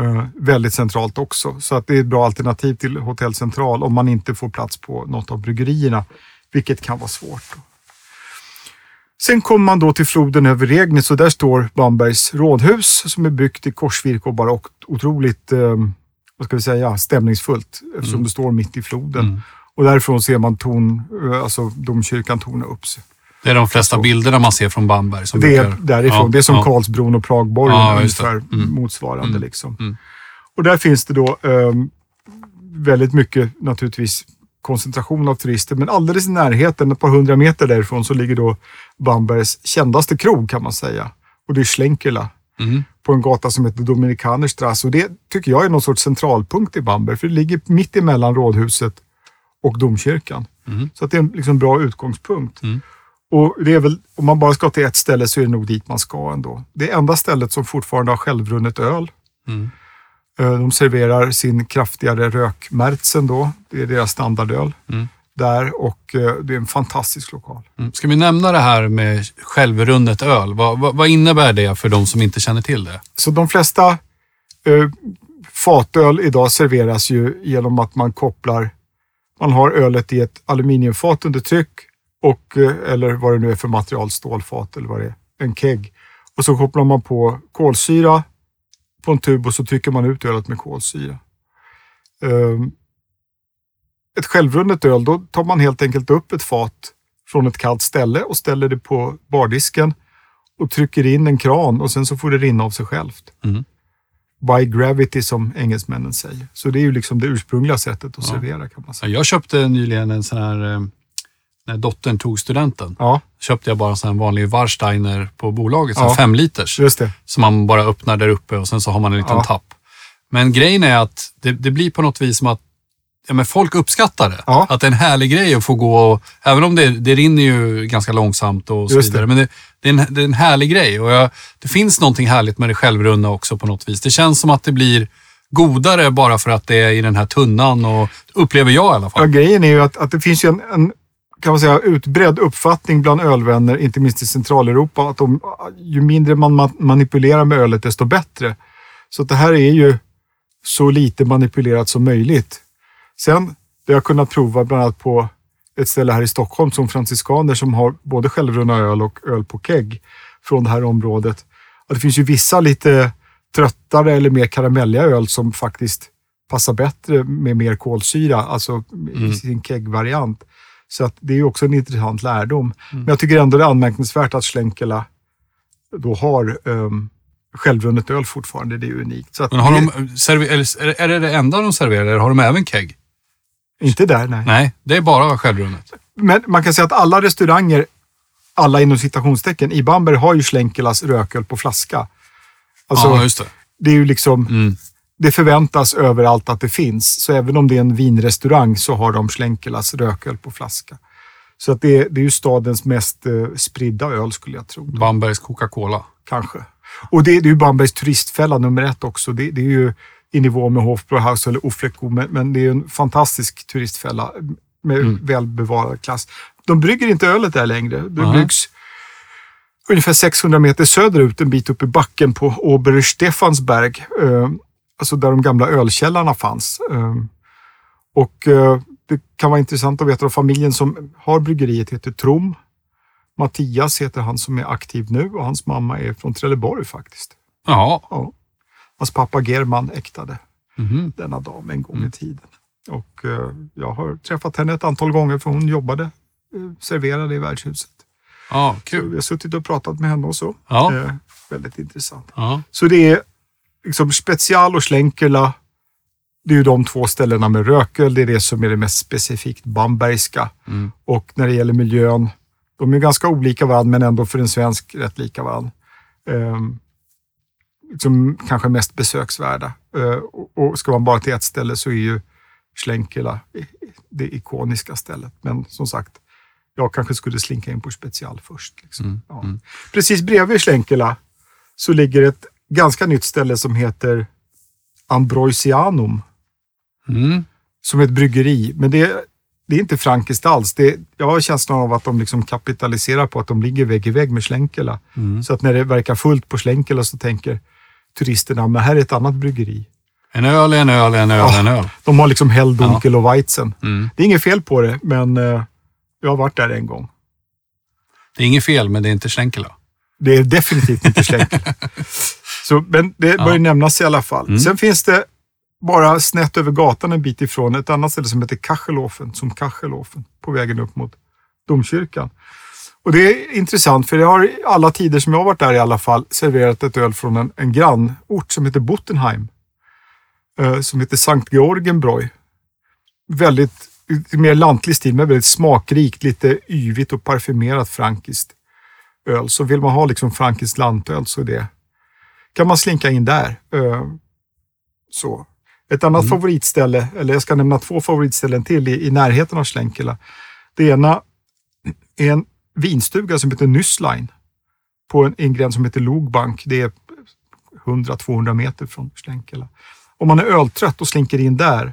Eh, väldigt centralt också. Så att det är ett bra alternativ till Hotell Central om man inte får plats på något av bryggerierna, vilket kan vara svårt. Sen kommer man då till floden över Regnitz och där står Bambergs rådhus som är byggt i korsvirke och barockt. Otroligt eh, vad ska vi säga, stämningsfullt eftersom Mm. det står mitt i floden. Mm. Och därifrån ser man torn, eh, alltså domkyrkan torna upp sig. Det är de flesta Så. bilderna man ser från Bamberg. Som Det är brukar- därifrån. Ja, det är som ja. Karlsbron och Pragborgen, Ja, ungefär Mm. motsvarande. Mm. Liksom. Mm. Och där finns det då ehm, väldigt mycket naturligtvis koncentration av turister, men alldeles i närheten, ett par hundra meter därifrån, så ligger då Bambergs kändaste krog kan man säga. Och det är Schlenkerla Mm. på en gata som heter Dominikanerstrasse. Och det tycker jag är någon sorts centralpunkt i Bamberg, för det ligger mitt emellan rådhuset och domkyrkan. Mm. Så att det är en liksom bra utgångspunkt. Mm. Och det är väl, om man bara ska till ett ställe så är det nog dit man ska ändå. Det enda stället som fortfarande har självrunnet öl. Mm. Eh, De serverar sin kraftigare rökmärtsen då. Det är deras standardöl Mm. där och eh, det är en fantastisk lokal. Mm. Ska vi nämna det här med självrunnet öl? Vad, vad, vad innebär det för de som inte känner till det? Så de flesta eh, fatöl idag serveras ju genom att man kopplar, man har ölet i ett aluminiumfat under tryck och, eh, eller vad det nu är för material, stålfat eller vad det är, en kegg. Och så kopplar man på kolsyra på en tub och så trycker man ut ölet med kolsyra. Ehm, ett självrunnet öl, då tar man helt enkelt upp ett fat från ett kallt ställe och ställer det på bardisken och trycker in en kran och sen så får det rinna av sig självt. Mm. By gravity som engelsmännen säger. Så det är ju liksom det ursprungliga sättet att Ja. servera kan man säga. Jag köpte nyligen en sån här, eh, när dottern tog studenten, Ja, köpte jag bara en sån här vanlig Warsteiner på bolaget, Ja. fem liters. just det. Som man bara öppnar där uppe och sen så har man en liten Ja. tapp. Men grejen är att det, det blir på något vis som att ja, men folk uppskattar det. Ja. Att det är en härlig grej att få gå och, även om det, det rinner ju ganska långsamt och så Just vidare. det. Men det, det, är en, det är en härlig grej och jag, det finns någonting härligt med det självrunna också på något vis. Det känns som att det blir godare bara för att det är i den här tunnan och upplever jag i alla Ja, fall. grejen är ju att, att det finns ju en, en kan man säga, utbredd uppfattning bland ölvänner, inte minst i Centraleuropa, att de, ju mindre man ma- manipulerar med ölet, desto bättre. Så det här är ju så lite manipulerat som möjligt. Sen, det har jag kunnat prova bland annat på ett ställe här i Stockholm som franciskaner som har både självrunna öl och öl på kegg från det här området. Att det finns ju vissa lite tröttare eller mer karamelliga öl som faktiskt passar bättre med mer kolsyra, alltså i sin keggvariant. Så att det är också en intressant lärdom. Men jag tycker ändå det är anmärkningsvärt att Schlenkela då har um, självrunnet öl fortfarande. Det är unikt. Så att Men har de, är det det enda de serverar eller har de även kegg? Inte där, nej. Nej, det är bara självrunnet. Men man kan säga att alla restauranger, alla inom citationstecken, i Bamberg har ju Schlenkelas rököl på flaska. Alltså, ja, just det. det är ju liksom, Mm. det förväntas överallt att det finns. Så även om det är en vinrestaurang så har de Schlenkelas rököl på flaska. Så att det, är, det är ju stadens mest eh, spridda öl skulle jag tro. Bambergs Coca-Cola. Kanske. Och det, det är ju Bambergs turistfälla nummer ett också. Det, det är ju i nivå med Hofbräuhaus eller Ofleco, men, men det är en fantastisk turistfälla med välbevarad klass. De brygger inte ölet där längre. Det Nej. bryggs ungefär 600 meter söderut, en bit upp i backen på Oberstefansberg. Eh, alltså där de gamla ölkällarna fanns. Eh, och eh, det kan vara intressant att veta att familjen som har bryggeriet heter Trom. Mattias heter han som är aktiv nu och hans mamma är från Trelleborg faktiskt. Jaha. Ja. Hans pappa German äktade Mhm. denna dam en gång i tiden. Och eh, jag har träffat henne ett antal gånger för hon jobbade, eh, serverade i värdshuset. Ja, Så kul. vi har suttit och pratat med henne och så. Ja. Eh, väldigt intressant. Ja. Så det är liksom Special och Schlenkela. Det är ju de två ställena med rököl. Det är det som är det mest specifikt bambergska. Mm. Och när det gäller miljön, de är ganska olika varandra men ändå för en svensk rätt lika varandra. Ehm, liksom kanske mest besöksvärda. Eh, och, ska man bara till ett ställe så är ju Schlenkela det ikoniska stället. Men som sagt, jag kanske skulle slinka in på Special först. Liksom. Mm. Ja. Mm. Precis bredvid Schlenkela så ligger ett ganska nytt ställe som heter Ambroisianum, Mm. som ett bryggeri. Men det, det är inte frankiskt alls. Det, jag har känslan av att de liksom kapitaliserar på att de ligger vägg i vägg med Schlenkela. Mm. Så att när det verkar fullt på Schlenkela så tänker turisterna, men här är ett annat bryggeri. En öl, en öl, en öl, Ja. en öl. De har liksom Helldunkel och Weizen. Mm. Det är inget fel på det, men eh, jag har varit där en gång. Det är inget fel, men det är inte Schlenkela. Det är definitivt inte Schlenkela. Så, men det bör ju nämnas i alla fall. Mm. Sen finns det bara snett över gatan en bit ifrån ett annat ställe som heter Kachelofen, som Kachelofen, på vägen upp mot domkyrkan. Och det är intressant, för det har alla tider som jag har varit där i alla fall serverat ett öl från en, en grannort som heter Bottenheim. Eh, som heter Sankt Georgenbräu. Väldigt mer lantlig stil, men väldigt smakrikt, lite yvigt och parfymerat frankiskt öl. Så vill man ha liksom frankiskt lantöl så är det, kan man slinka in där. Eh, så. Ett annat Mm. favoritställe, eller jag ska nämna två favoritställen till i, i närheten av Schlenkela. Det ena är en vinstuga som heter Nysslein på en, en gräns som heter Logbank. Det är 100-200 meter från Schlenkela. Om man är öltrött och slinker in där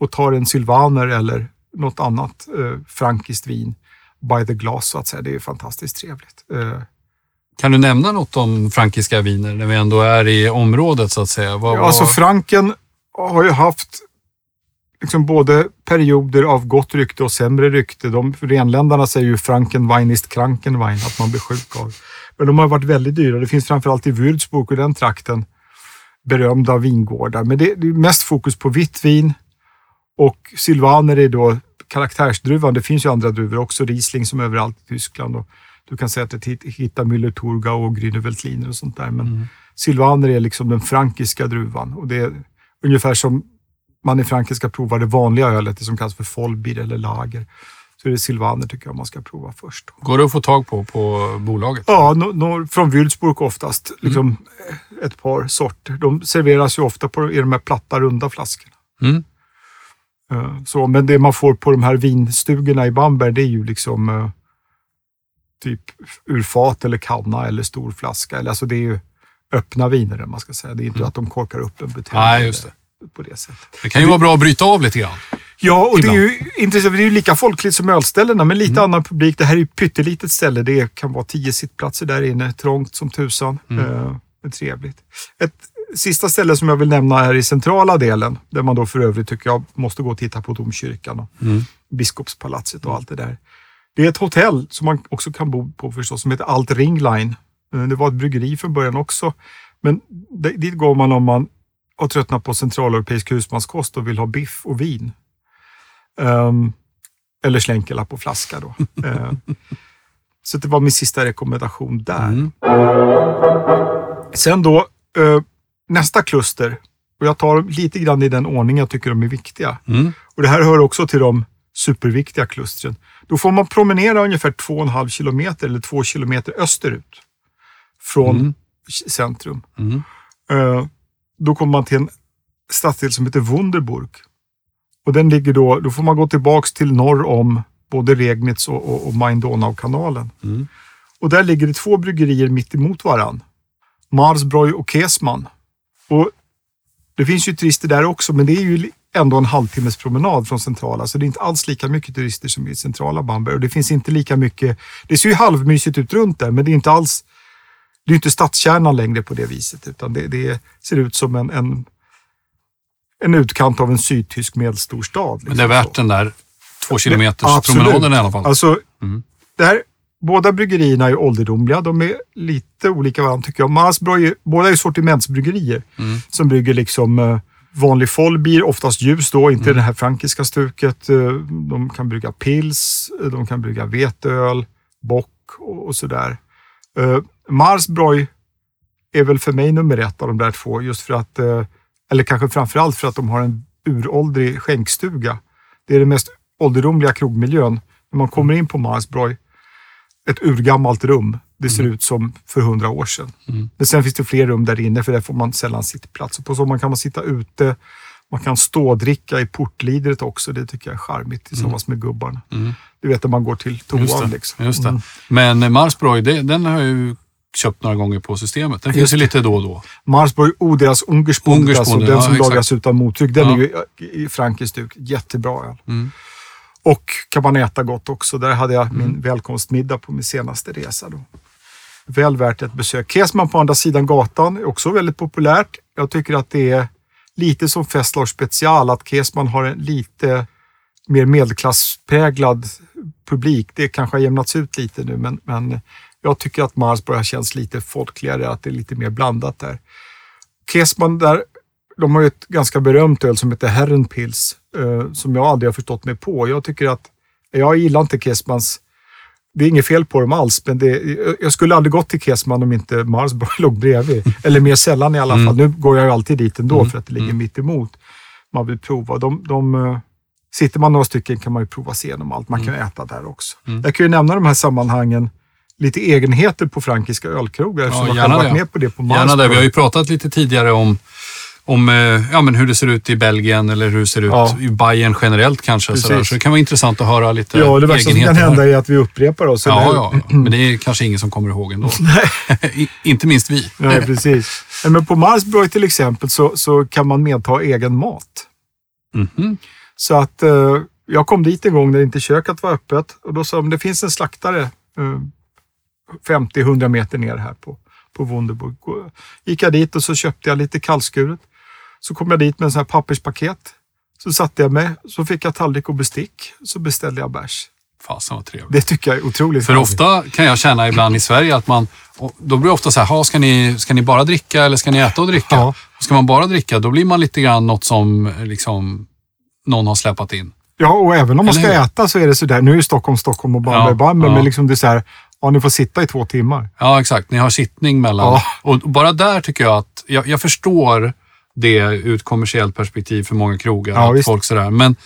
och tar en Sylvaner eller något annat eh, frankiskt vin by the glass så att säga. Det är fantastiskt trevligt. Eh, Kan du nämna något om frankiska viner när vi ändå är i området så att säga? Vad, Ja, alltså Franken har ju haft liksom både perioder av gott rykte och sämre rykte. De renländarna säger ju Frankenwein ist Krankenwein, att man blir sjuk av. Men de har varit väldigt dyra. Det finns framförallt i Würzburg och den trakten berömda vingårdar. Men det, är mest fokus på vitt vin och Sylvaner är då karaktärsdruvan. Det finns ju andra druvor också, Riesling som överallt i Tyskland. Och du kan säga att du hittar Müller-Thurgau och Grüne Veltliner och sånt där. Men Mm. Silvaner är liksom den frankiska druvan och det är ungefär som man i Frankrike ska prova det vanliga ölet, det som kallas för Vollbier eller Lager. Så är det Silvaner tycker jag man ska prova först. Går det att få tag på på bolaget? Ja, no, no, från Würzburg oftast. Liksom eh, ett par sorter. De serveras ju ofta på, i de här platta, runda flaskorna. Mm. Eh, Så, men det man får på de här vinstugorna i Bamberg, det är ju liksom eh, typ ur fat eller kanna eller stor flaska. Eller, alltså det är ju öppna viner, man ska säga. Det är inte att de korkar upp en butelj Nej, just det. På det sättet. Det kan ju vara bra att bryta av lite grann. Ja, och det är ju intressant. Det är ju lika folkligt som ölställena, men lite Mm. annan publik. Det här är ju ett pyttelitet ställe. Det kan vara tio sittplatser där inne. Trångt som tusan. Mm. Eh, men trevligt. Ett sista ställe som jag vill nämna är i centrala delen, där man då för övrigt tycker jag måste gå och titta på domkyrkan och Mm. biskopspalatset och allt det där. Det är ett hotell som man också kan bo på förstås, som heter Alt Ringline. Eh, Det var ett bryggeri från början också, men dit går man om man har tröttnat på centraleuropeisk husmanskost och vill ha biff och vin. Ehm, eller slänkerlapp på flaska då. Eh, så det var min sista rekommendation där. Mm. Sen då, eh, nästa kluster. Och jag tar lite grann i den ordning jag tycker de är viktiga. Mm. Och det här hör också till de superviktiga klustren. Då får man promenera ungefär 2,5 kilometer eller 2 kilometer österut från Mm. centrum. Mm. Då kommer man till en stadsdel som heter Wunderburg. Och den ligger då, då får man gå tillbaks till norr om både Regnitz och, och, och Main-Donau-kanalen. Mm. Och där ligger det två bryggerier mitt emot varann. Marsbräu och Kesman. Och det finns ju turister där också, men det är ju ändå en halvtimmes promenad från centrala, så det är inte alls lika mycket turister som i centrala Bamberg. Och det finns inte lika mycket, det ser ju halvmysigt ut runt där, men det är inte alls, det är inte stadskärnan längre på det viset, utan det, det ser ut som en, en, en utkant av en sydtysk medelstor stad. Men det är värt den där två kilometers Absolut. promenaden i alla fall. Alltså, Mm. det här, båda bryggerierna är ålderdomliga. De är lite olika varandra tycker jag. Marsbräu, är- båda är sortimentsbryggerier Mm. som brygger liksom eh, vanlig Vollbier, oftast ljus då, inte Mm. det här frankiska stuket. Eh, de kan brygga pils, eh, de kan brygga veteöl, bock och, och sådär. Marsbräu är väl för mig nummer ett av de där två, just för att, eh, eller kanske framförallt för att de har en uråldrig skänkstuga. Det är den mest ålderdomliga krogmiljön. När man kommer in på Marsbräu, ett urgammalt rum. Det ser ut som för hundra år sedan. Mm. Men sen finns det fler rum där inne, för där får man sällan sittplats. På så man kan man sitta ute, man kan stå och dricka i portlidret också. Det tycker jag är charmigt tillsammans med gubbarna. Mm. Du vet när man går till Just toan. det. Liksom. Just det. Mm. Men Marsbräu, det- den har ju köpt några gånger på systemet. Den finns ju lite då och då. Marsborg, oh, deras Ungerspunde, alltså, Ungerspunde, den ja, som exakt. lagras utan mottryck. Den Ja. är ju i frankiskt stuk. Jättebra öl. Mm. Och kan man äta gott också. Där hade jag min välkomstmiddag på min senaste resa. Då. Väl värt ett besök. Kesman på andra sidan gatan är också väldigt populärt. Jag tycker att det är lite som Festlar Special, att Kesman har en lite mer medelklasspräglad publik. Det kanske har jämnats ut lite nu, men, men jag tycker att Marsborg känns lite folkligare, att det är lite mer blandat där. Kesman där, de har ju ett ganska berömt öl som heter Herrenpils, eh, som jag aldrig har förstått mig på. Jag tycker att, jag gillar inte Kesmans, det är inget fel på dem alls, men det, jag skulle aldrig gått till Kesman om inte Marsborg låg bredvid. Eller mer sällan i alla fall. Nu går jag ju alltid dit ändå för att det ligger mitt emot. Man vill prova. De, de, eh, sitter man några stycken kan man ju prova sig igenom allt. Man kan äta där också. Jag kan ju nämna de här sammanhangen, lite egenheter på frankiska ölkrogar eftersom jag själv gärna varit med på det på Gärna Marsborg. det. Vi har ju pratat lite tidigare om, om eh, ja, men hur det ser ut i Belgien eller hur det ser ut Ja. i Bayern generellt kanske. Så det kan vara intressant att höra lite Ja, det värsta som kan hända är att vi upprepar oss. Ja, ja, ja, men det är kanske ingen som kommer ihåg ändå. Inte minst vi. Nej, precis. Men på Marsborg till exempel så, så kan man medta egen mat. Mhm. Så att eh, jag kom dit en gång när inte köket var öppet och då sa de det finns en slaktare eh, 50-100 meter ner här på, på Wunderburg. Gick jag dit och så köpte jag lite kallskuret. Så kom jag dit med en sån här papperspaket. Så satte jag mig, så fick jag tallrik och bestick. Så beställde jag bärs. Fasen vad trevligt. Det tycker jag är otroligt För härligt. ofta kan jag känna ibland i Sverige att man, då blir det ofta så här, "Ha, ska ni, ska ni bara dricka eller ska ni äta och dricka? Ja. Ska man bara dricka, då blir man lite grann något som liksom, någon har släpat in. Ja, och även om man ska äta så är det sådär. Nu är Stockholm, Stockholm och Bamberg, Ja, Bamberg. ja. Men liksom det är så här, ja, ni får sitta i två timmar. Ja, exakt. Ni har sittning mellan. Ja. Och bara där tycker jag att, jag, jag förstår det ur ett kommersiellt perspektiv för många krogar. Ja, att visst. folk sådär. Men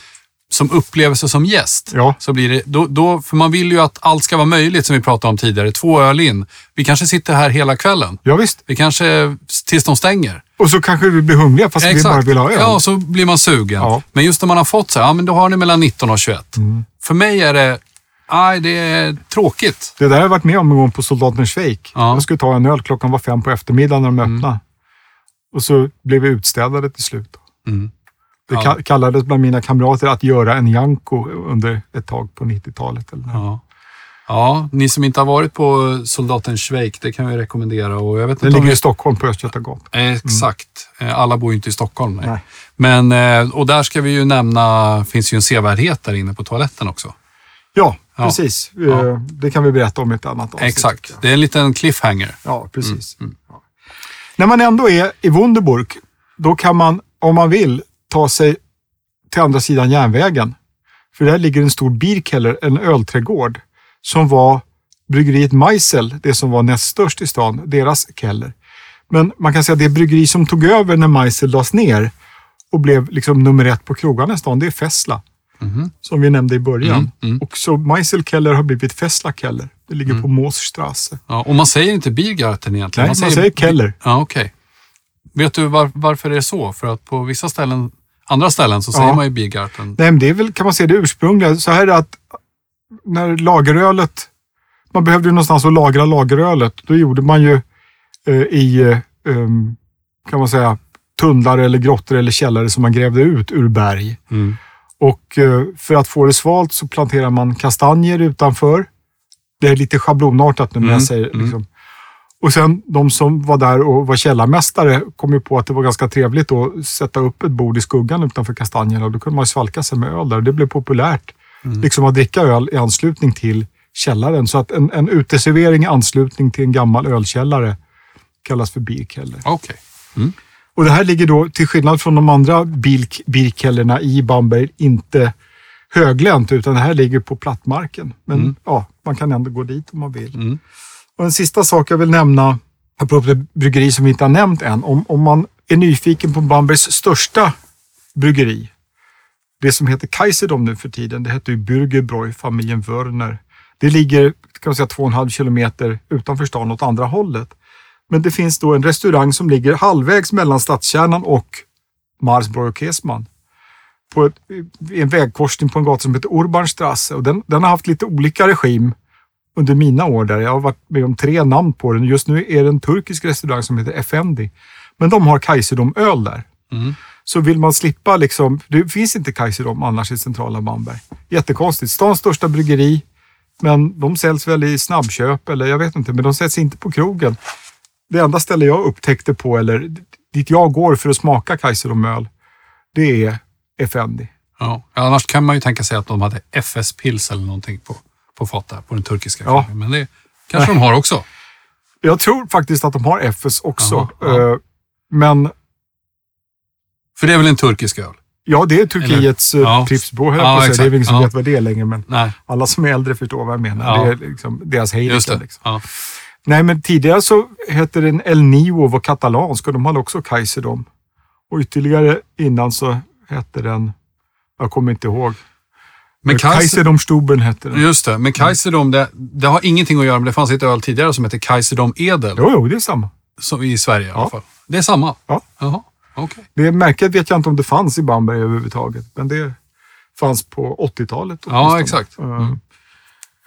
som upplevelse som gäst, Ja. så blir det, då, då, för man vill ju att allt ska vara möjligt som vi pratade om tidigare. Två öl in. Vi kanske sitter här hela kvällen. Ja, visst. Vi kanske, tills de stänger. Och så kanske vi blir hungriga fast vi bara vill ha öl. Ja, så blir man sugen. Ja. Men just när man har fått så här, ja men då har ni mellan 19 och 21. Mm. För mig är det, nej det är tråkigt. Det där har jag varit med om en gång på Soldaten Schweik. Ja. Jag skulle ta en öl, klockan var fem på eftermiddagen när de öppnade. Och så blev vi utstädade till slut. Mm. Det Ja. kallades bland mina kamrater att göra en Janko under ett tag på 90-talet. Eller? Ja. ja, ni som inte har varit på Soldaten Schweik, det kan vi rekommendera. Och jag vet Den inte om ligger vi i Stockholm på Östgötagatan. Exakt. Eh, Alla bor ju inte i Stockholm. Nej. Nej. Men, eh, och där ska vi ju nämna, finns ju en sevärdhet där inne på toaletten också. Ja, Ja. precis. Ja. Eh, Det kan vi berätta om i ett annat avsnitt. Exakt. Det är en liten cliffhanger. Ja, precis. Mm, Ja. När man ändå är i Wunderburg, då kan man, om man vill, ta sig till andra sidan järnvägen. För där ligger en stor Bierkeller, en ölträdgård, som var bryggeriet Meisel, det som var näst störst i stan, deras keller. Men man kan säga att det bryggeri som tog över när Meisel lades ner och blev liksom nummer ett på krogarna i stan, det är Fessla. Mhm. Som vi nämnde i början. Mm, mm. Och så Meisel Keller har blivit Fessla Keller. Det ligger på Moosstrasse. Ja, och man säger inte Biergarten egentligen. Nej, man säger Keller. Ja, okej. Vet du var, varför det är så? För att på vissa ställen, andra ställen så säger Ja. man ju Biergarten. Nej, men det är väl, kan man säga, det ursprungliga. Så här är det att när lagerölet, man behövde ju någonstans att lagra lagerölet. Då gjorde man ju eh, i, eh, um, kan man säga, tunnlar eller grottor eller källare som man grävde ut ur berg. Mm. Och eh, för att få det svalt så planterar man kastanjer utanför. Det är lite schablonartat nu när Mm, jag säger mm. liksom. Och sen de som var där och var källarmästare kom ju på att det var ganska trevligt att sätta upp ett bord i skuggan utanför kastanjerna. Och då kunde man svalka sig med öl där. Det blev populärt Mm. liksom att dricka öl i anslutning till källaren. Så att en, en uteservering i anslutning till en gammal ölkällare kallas för bierkeller. Okej. Och det här ligger då, till skillnad från de andra bilk- birkellerna i Bamberg, inte höglänt, utan det här ligger på plattmarken. Men Mm. ja, man kan ändå gå dit om man vill. Mm. Och en sista sak jag vill nämna, apropå det bryggeri som vi inte har nämnt än. Om, om man är nyfiken på Bambergs största bryggeri, det som heter Kaiserdom nu för tiden, det heter ju Bürgerbräu, familjen Wörner. Det ligger kan man säga, två och en halv kilometer utanför stan åt andra hållet. Men det finns då en restaurang som ligger halvvägs mellan stadskärnan och Marsbräu och Kesman. På ett, en vägkorsning på en gata som heter Urbanstrasse. Och den, den har haft lite olika regim under mina år där. Jag har varit med om tre namn på den. Just nu är det en turkisk restaurang som heter Effendi. Men de har Kaiserdom-öl där. Mm. Så vill man slippa liksom, det finns inte Kaiserdom annars i centrala Bamberg. Jättekonstigt. Stans största bryggeri, men de säljs väl i snabbköp eller jag vet inte, men de säljs inte på krogen. Det enda ställe jag upptäckte på, eller dit jag går för att smaka Kaiserdom-öl, det är Effendi. Ja. Annars kan man ju tänka sig att de hade FS-pils eller någonting på, på fat där, på den turkiska Ja. Men det kanske de har också. Jag tror faktiskt att de har FS också. Jaha, ja. eh, Men För det är väl en turkisk öl? ja, det är Turkiets eh, Ja. Pripsbo, höll Ja. Det är exakt. ingen som Ja. vet vad det är längre, men Nej, alla som är äldre förstår vad jag menar. Ja. Det är liksom deras det. Liksom. Ja. Nej, men tidigare så hette den El Nio och var katalansk och de hade också Kaiserdom. Och ytterligare innan så hette den, jag kommer inte ihåg. Men Kaiser, Kaiserdom Stuben hette den. just det, men Kaiserdom, det, det har ingenting att göra med, det fanns ett öl tidigare som hette Kaiserdom Edel. Jo, jo, det är samma. Som I Sverige i alla Ja. fall. Det är samma? Ja. Jaha, okej. Det märket vet jag inte om det fanns i Bamberg överhuvudtaget, men det fanns på 80-talet. Ja, exakt.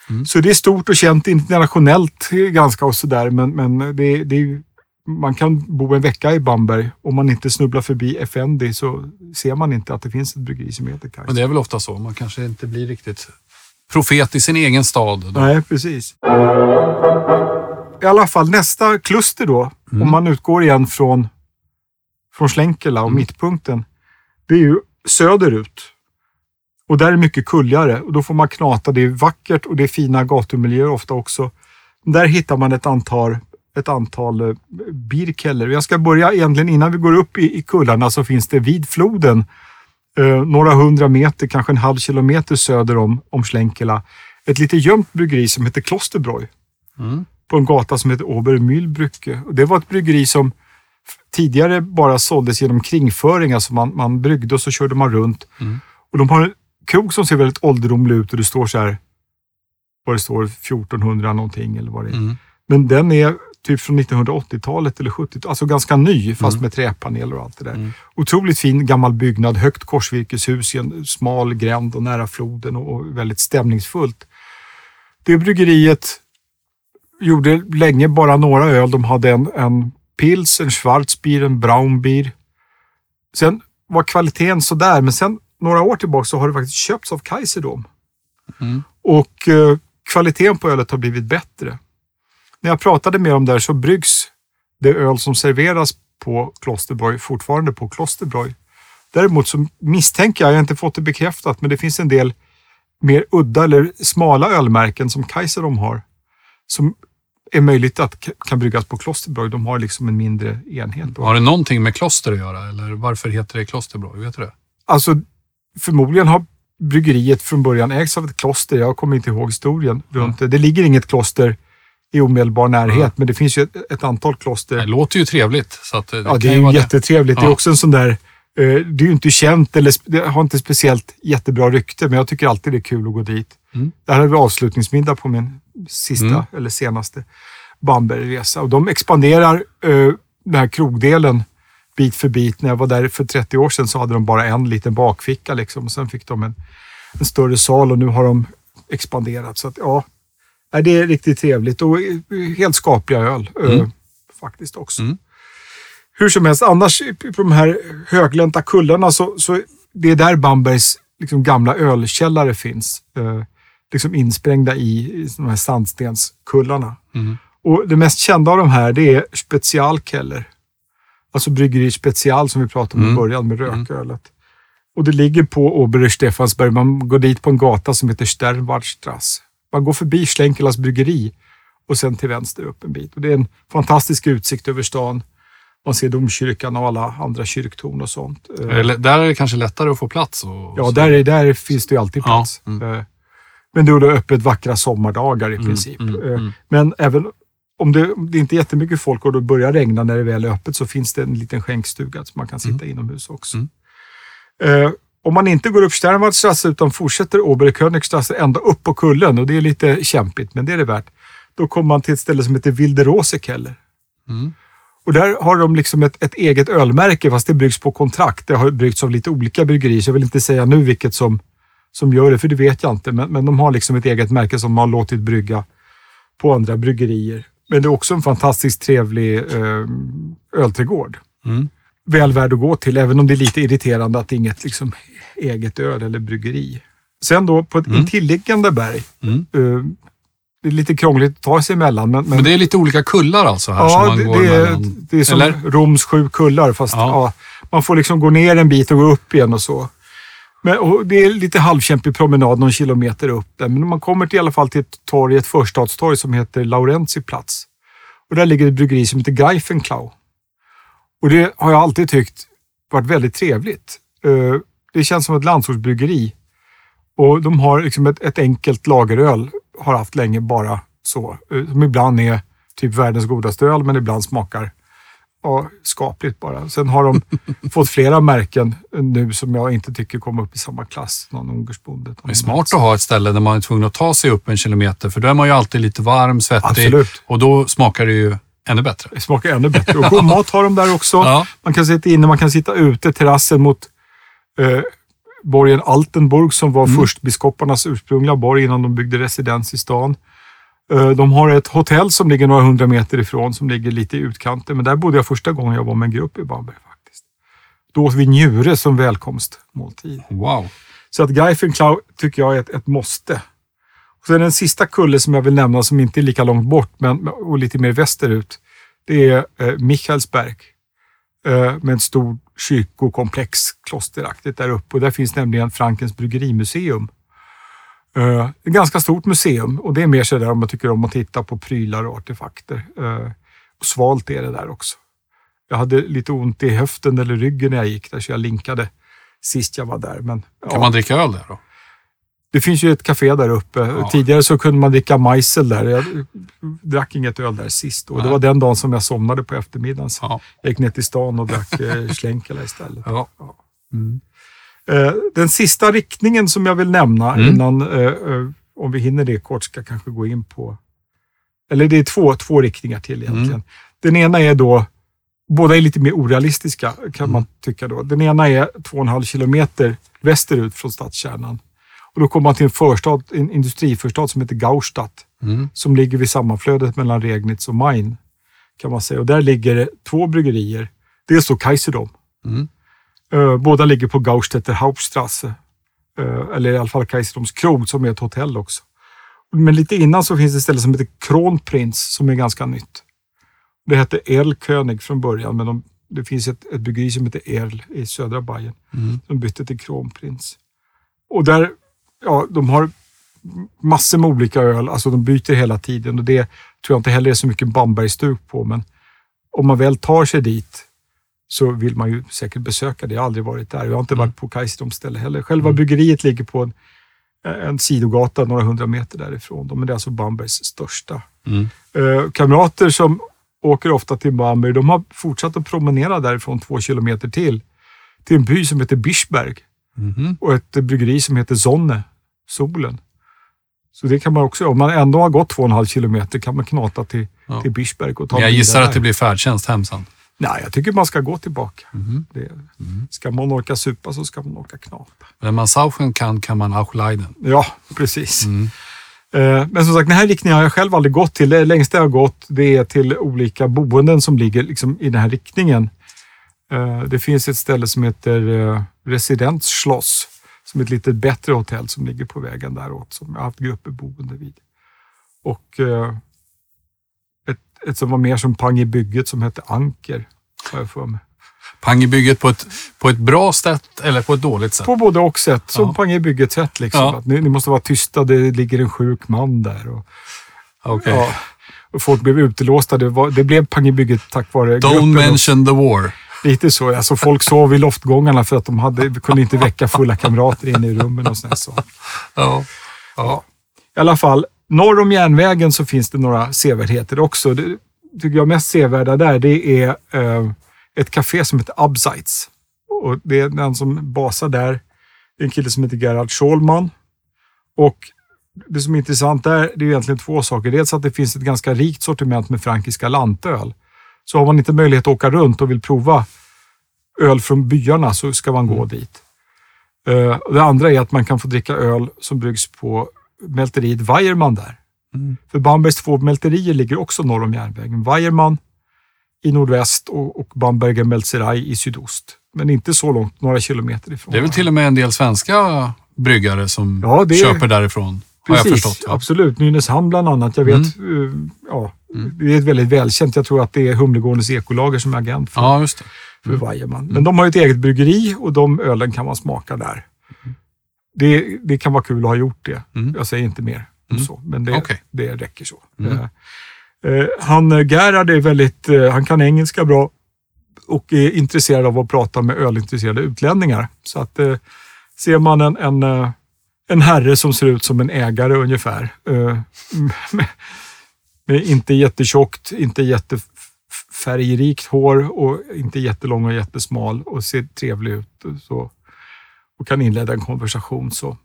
Eh, Så det är stort och känt internationellt eh, ganska och sådär, men, men det, det man kan bo en vecka i Bamberg. Om man inte snubblar förbi Effendi så ser man inte att det finns ett bryggeri som heter Kaiser. Men det är väl ofta så. Man kanske inte blir riktigt profet i sin egen stad. Då. Nej, precis. I alla fall nästa kluster då, Mm. om man utgår igen från, från Schlenkela och Mm. mittpunkten, det är ju söderut. Och där är mycket kulligare och då får man knata. Det är vackert och det är fina gatumiljöer ofta också. Där hittar man ett antal, ett antal eh, birkeller. Jag ska börja egentligen innan vi går upp i, i kullarna så finns det vid floden eh, några hundra meter, kanske en halv kilometer söder om, om Schlenkela, ett lite gömt bryggeri som heter Klosterbräu Mm. på en gata som heter Obermühlbrücke. Och Det var ett bryggeri som tidigare bara såldes genom kringföring. Alltså man, man bryggde och så körde man runt. Mm. Och De har krog som ser väldigt ålderdomlig ut och det står så här, vad det står, 1400 någonting eller vad det är. Mm. Men den är typ från 1980-talet eller 70-talet, alltså ganska ny fast Mm. med träpaneler och allt det där. Mm. Otroligt fin gammal byggnad, högt korsvirkeshus i en smal gränd och nära floden och, väldigt stämningsfullt. Det bryggeriet gjorde länge bara några öl. De hade en, en Pils, en Schwarzbier, en Braunbier. Sen var kvaliteten sådär, men sen några år tillbaka så har det faktiskt köpts av Kaiserdom. Mm. Och eh, kvaliteten på ölet har blivit bättre. När jag pratade med dem där så bryggs det öl som serveras på Klosterborg fortfarande på Klosterborg. Däremot så misstänker jag, jag har inte fått det bekräftat, men det finns en del mer udda eller smala ölmärken som Kaiser har. Som är möjligt att kan bryggas på Klosterborg. De har liksom en mindre enhet. Har det någonting med kloster att göra? Eller varför heter det Klosterbroj? Vet du det? Alltså, förmodligen har bryggeriet från början ägts av ett kloster. Jag kommer inte ihåg historien runt det. Det ligger inget kloster i omedelbar närhet, Mm. men det finns ju ett, ett antal kloster. Det låter ju trevligt. Så att, eh, Ja, det är ju jättetrevligt. Det är Ja. också en sån där, eh, det är ju inte känt eller det har inte speciellt jättebra rykte, men jag tycker alltid det är kul att gå dit. Mm. Där hade vi avslutningsmiddag på min sista Mm. eller senaste Bambergresa och de expanderar eh, den här krogdelen bit för bit. När jag var där för 30 år sedan så hade de bara en liten bakficka liksom. sen fick de en, en större sal och nu har de expanderat. Så att, ja, det är riktigt trevligt och eh, helt skapliga öl eh, Mm. faktiskt också. Mm. Hur som helst, annars på de här höglänta kullarna så, så det är där Bambergs liksom, gamla ölkällare finns. Eh, liksom insprängda i, i de här sandstenskullarna. Mm. Och det mest kända av de här det är Specialkeller. Alltså bryggeri Special som vi pratade om i Mm. början med rökölet. Och det ligger på Ober Stefansberg. Man går dit på en gata som heter Sternwardstrasse. Man går förbi Schlenkelas bryggeri och sen till vänster upp en bit. Och det är en fantastisk utsikt över stan. Man ser domkyrkan och alla andra kyrktorn och sånt. Eh, där är det kanske lättare att få plats. Och, Ja, där, är, där finns det ju alltid Ja, plats. mm. Eh, Men det är öppet vackra sommardagar i Mm, princip. mm, Eh, mm. Men även om det, om det inte är jättemycket folk och det börjar regna när det väl är öppet så finns det en liten skänkstuga så man kan sitta inomhus också. Mm. Eh, om man inte går upp Sternwardstrasse utan fortsätter Oberkönigstrasse ända upp på kullen och det är lite kämpigt, men det är det värt. Då kommer man till ett ställe som heter Wilderosekeller. Mm. Och där har de liksom ett, ett eget ölmärke fast det bryggs på kontrakt. Det har bryggts av lite olika bryggerier så jag vill inte säga nu vilket som, som gör det, för det vet jag inte. Men, men de har liksom ett eget märke som de har låtit brygga på andra bryggerier. Men det är också en fantastiskt trevlig eh, ölträdgård. Mm. Väl värd att gå till, även om det är lite irriterande att det är inget liksom, eget öl eller bryggeri. Sen då på ett Mm. intilliggande berg. Mm. Eh, det är lite krångligt att ta sig emellan. Men, men, Men det är lite olika kullar alltså här som Ja, man det, går det, är, mellan. det är som Eller? Roms sju kullar, fast Ja. ja. man får liksom gå ner en bit och gå upp igen och så. Men, och det är lite halvkämpig promenad någon kilometer upp där, men man kommer till, i alla fall till ett torg, ett förstadstorg som heter Laurentiplatz. Och där ligger ett bryggeri som heter Greifenklau. Och det har jag alltid tyckt varit väldigt trevligt. Eh, det känns som ett landsortsbryggeri. Och de har liksom ett, ett enkelt lageröl, har haft länge bara så. Eh, som ibland är typ världens godaste öl, men ibland smakar ja, skapligt bara. Sen har de fått flera märken nu som jag inte tycker kommer upp i samma klass. Någon Ungersbonde. Det är smart att ha ett ställe där man är tvungen att ta sig upp en kilometer, för då är man ju alltid lite varm, svettig. Absolut. Och då smakar det ju ännu bättre. Det smakar ännu bättre. Och god mat har de där också. Ja. Man kan sitta inne, man kan sitta ute, terrassen mot eh, borgen Altenburg som var Mm. furstbiskoparnas ursprungliga borg innan de byggde residens i stan. Eh, de har ett hotell som ligger några hundra meter ifrån som ligger lite i utkanten. Men där bodde jag första gången jag var med en grupp i Bamberg faktiskt. Då åt vi njure som välkomstmåltid. Wow. Så att Greifenklau tycker jag är ett, ett måste. Och sen den sista kulle som jag vill nämna som inte är lika långt bort men, och lite mer västerut. Det är eh, Michaelsberg. Eh, med ett stort kyrkokomplex, klosteraktigt där uppe. Och där finns nämligen Frankens bryggerimuseum. Eh, ett ganska stort museum och det är mer sådär om man tycker om att titta på prylar och artefakter. Eh, och svalt är det där också. Jag hade lite ont i höften eller ryggen när jag gick där så jag linkade sist jag var där. Men, ja. Kan man dricka öl där då? Det finns ju ett café där uppe. Ja. Tidigare så kunde man dricka majsel där. Jag drack inget öl där sist. Och det Nej. var den dagen som jag somnade på eftermiddagen. Så Ja. jag gick ner till stan och drack eh, Schlenkela istället. ja. Mm. Eh, den sista riktningen som jag vill nämna Mm. innan, eh, eh, om vi hinner det kort, ska jag kanske gå in på... Eller det är två, två riktningar till egentligen. Mm. Den ena är då, båda är lite mer orealistiska kan Mm. man tycka då. Den ena är två och en halv kilometer västerut från stadskärnan. Och då kommer man till en, förstad, en industriförstad som heter Gaustadt Mm. som ligger vid sammanflödet mellan Regnitz och Main. Kan man säga. Och där ligger två bryggerier. Dels då Kaiserdom. Mm. Eh, båda ligger på Gaustätter Hauptstrasse. Eh, eller i alla fall Kaiserdoms krog som är ett hotell också. Men lite innan så finns det ett ställe som heter Kronprins som är ganska nytt. Det hette Erlkönig från början, men de, det finns ett, ett bryggeri som heter Erl i södra Bayern Mm. som bytte till Kronprins. Och där, ja, de har massor med olika öl, alltså de byter hela tiden och det tror jag inte heller är så mycket Bambergstuk på, men om man väl tar sig dit så vill man ju säkert besöka det. Jag har aldrig varit där. Jag har inte varit på Kaiserdoms ställe heller. Själva bryggeriet ligger på en, en sidogata några hundra meter därifrån. Men det är alltså Bambergs största. Mm. Eh, kamrater som åker ofta till Bamberg, de har fortsatt att promenera därifrån två kilometer till. Till en by som heter Bischberg Mhm. och ett bryggeri som heter Sonne, Solen. Så det kan man också, om man ändå har gått två och en halv kilometer kan man knata till, Ja. till Bischberg och ta Men jag gissar där. att det blir färdtjänst hem sen. Nej, jag tycker man ska gå tillbaka. Mhm. Det, Ska man orka supa så ska man orka knata. Wenn man saufen kan, kan man auch leiden. Ja, precis. Mm. Eh, Men som sagt, den här riktningen har jag själv aldrig gått till. Det längsta jag har gått det är till olika boenden som ligger liksom i den här riktningen. Eh, Det finns ett ställe som heter eh, Residensschloss, som är ett lite bättre hotell som ligger på vägen däråt, som jag har haft grupper boende vid. Och ett, som var mer som pang i bygget som hette Anker, har jag för mig. Pang i bygget på ett, på ett bra sätt eller på ett dåligt sätt? På både och sätt, som Ja. pang i bygget sätt. Liksom. Ja. Att ni, ni måste vara tysta, det ligger en sjuk man där. Och, Okej. Ja, och folk blev utelåsta. Det, var, det blev pang i bygget tack vare Don't gruppen. mention the war. Lite så. Alltså, folk sov i loftgångarna för att de hade, kunde inte väcka fulla kamrater inne i rummen och sådär. Så. Ja. ja. I alla fall, norr om järnvägen så finns det några sevärdheter också. Det tycker jag mest sevärda där, det är eh, ett café som heter Abseits. Och det är den som basar där. Det är en kille som heter Gerhard Schulman. Och det som är intressant där, det är egentligen två saker. Dels att det finns ett ganska rikt sortiment med frankiska lantöl. Så har man inte möjlighet att åka runt och vill prova öl från byarna så ska man gå dit. Eh, det andra är att man kan få dricka öl som bryggs på mälteriet Weiermann där. Mm. För Bambergs två mälterier ligger också norr om järnvägen. Weiermann i nordväst och, och Bamberger Melzerei i sydost. Men inte så långt, några kilometer ifrån. Det är väl till och med en del svenska bryggare som Ja, det köper därifrån. Har jag Precis, förstått. Ja. absolut. Nynäshamn bland annat. Jag vet, eh, ja, det är väldigt välkänt. Jag tror att det är Humlegårdens ekolager som är agent för, ja, just det. för Weiermann. Men de har ett eget bryggeri och de ölen kan man smaka där. Det, det kan vara kul att ha gjort det. Mm. Jag säger inte mer om Mm. så, men det, Okej. det räcker så. Mm. Eh, eh, han, eh, Gerhard är väldigt, eh, han kan engelska bra och är intresserad av att prata med ölintresserade utlänningar. Så att eh, ser man en, en, eh, en herre som ser ut som en ägare ungefär, med, med inte jättetjockt, inte jättefärgrikt hår och inte jättelång och jättesmal och ser trevlig ut så, och kan inleda en konversation så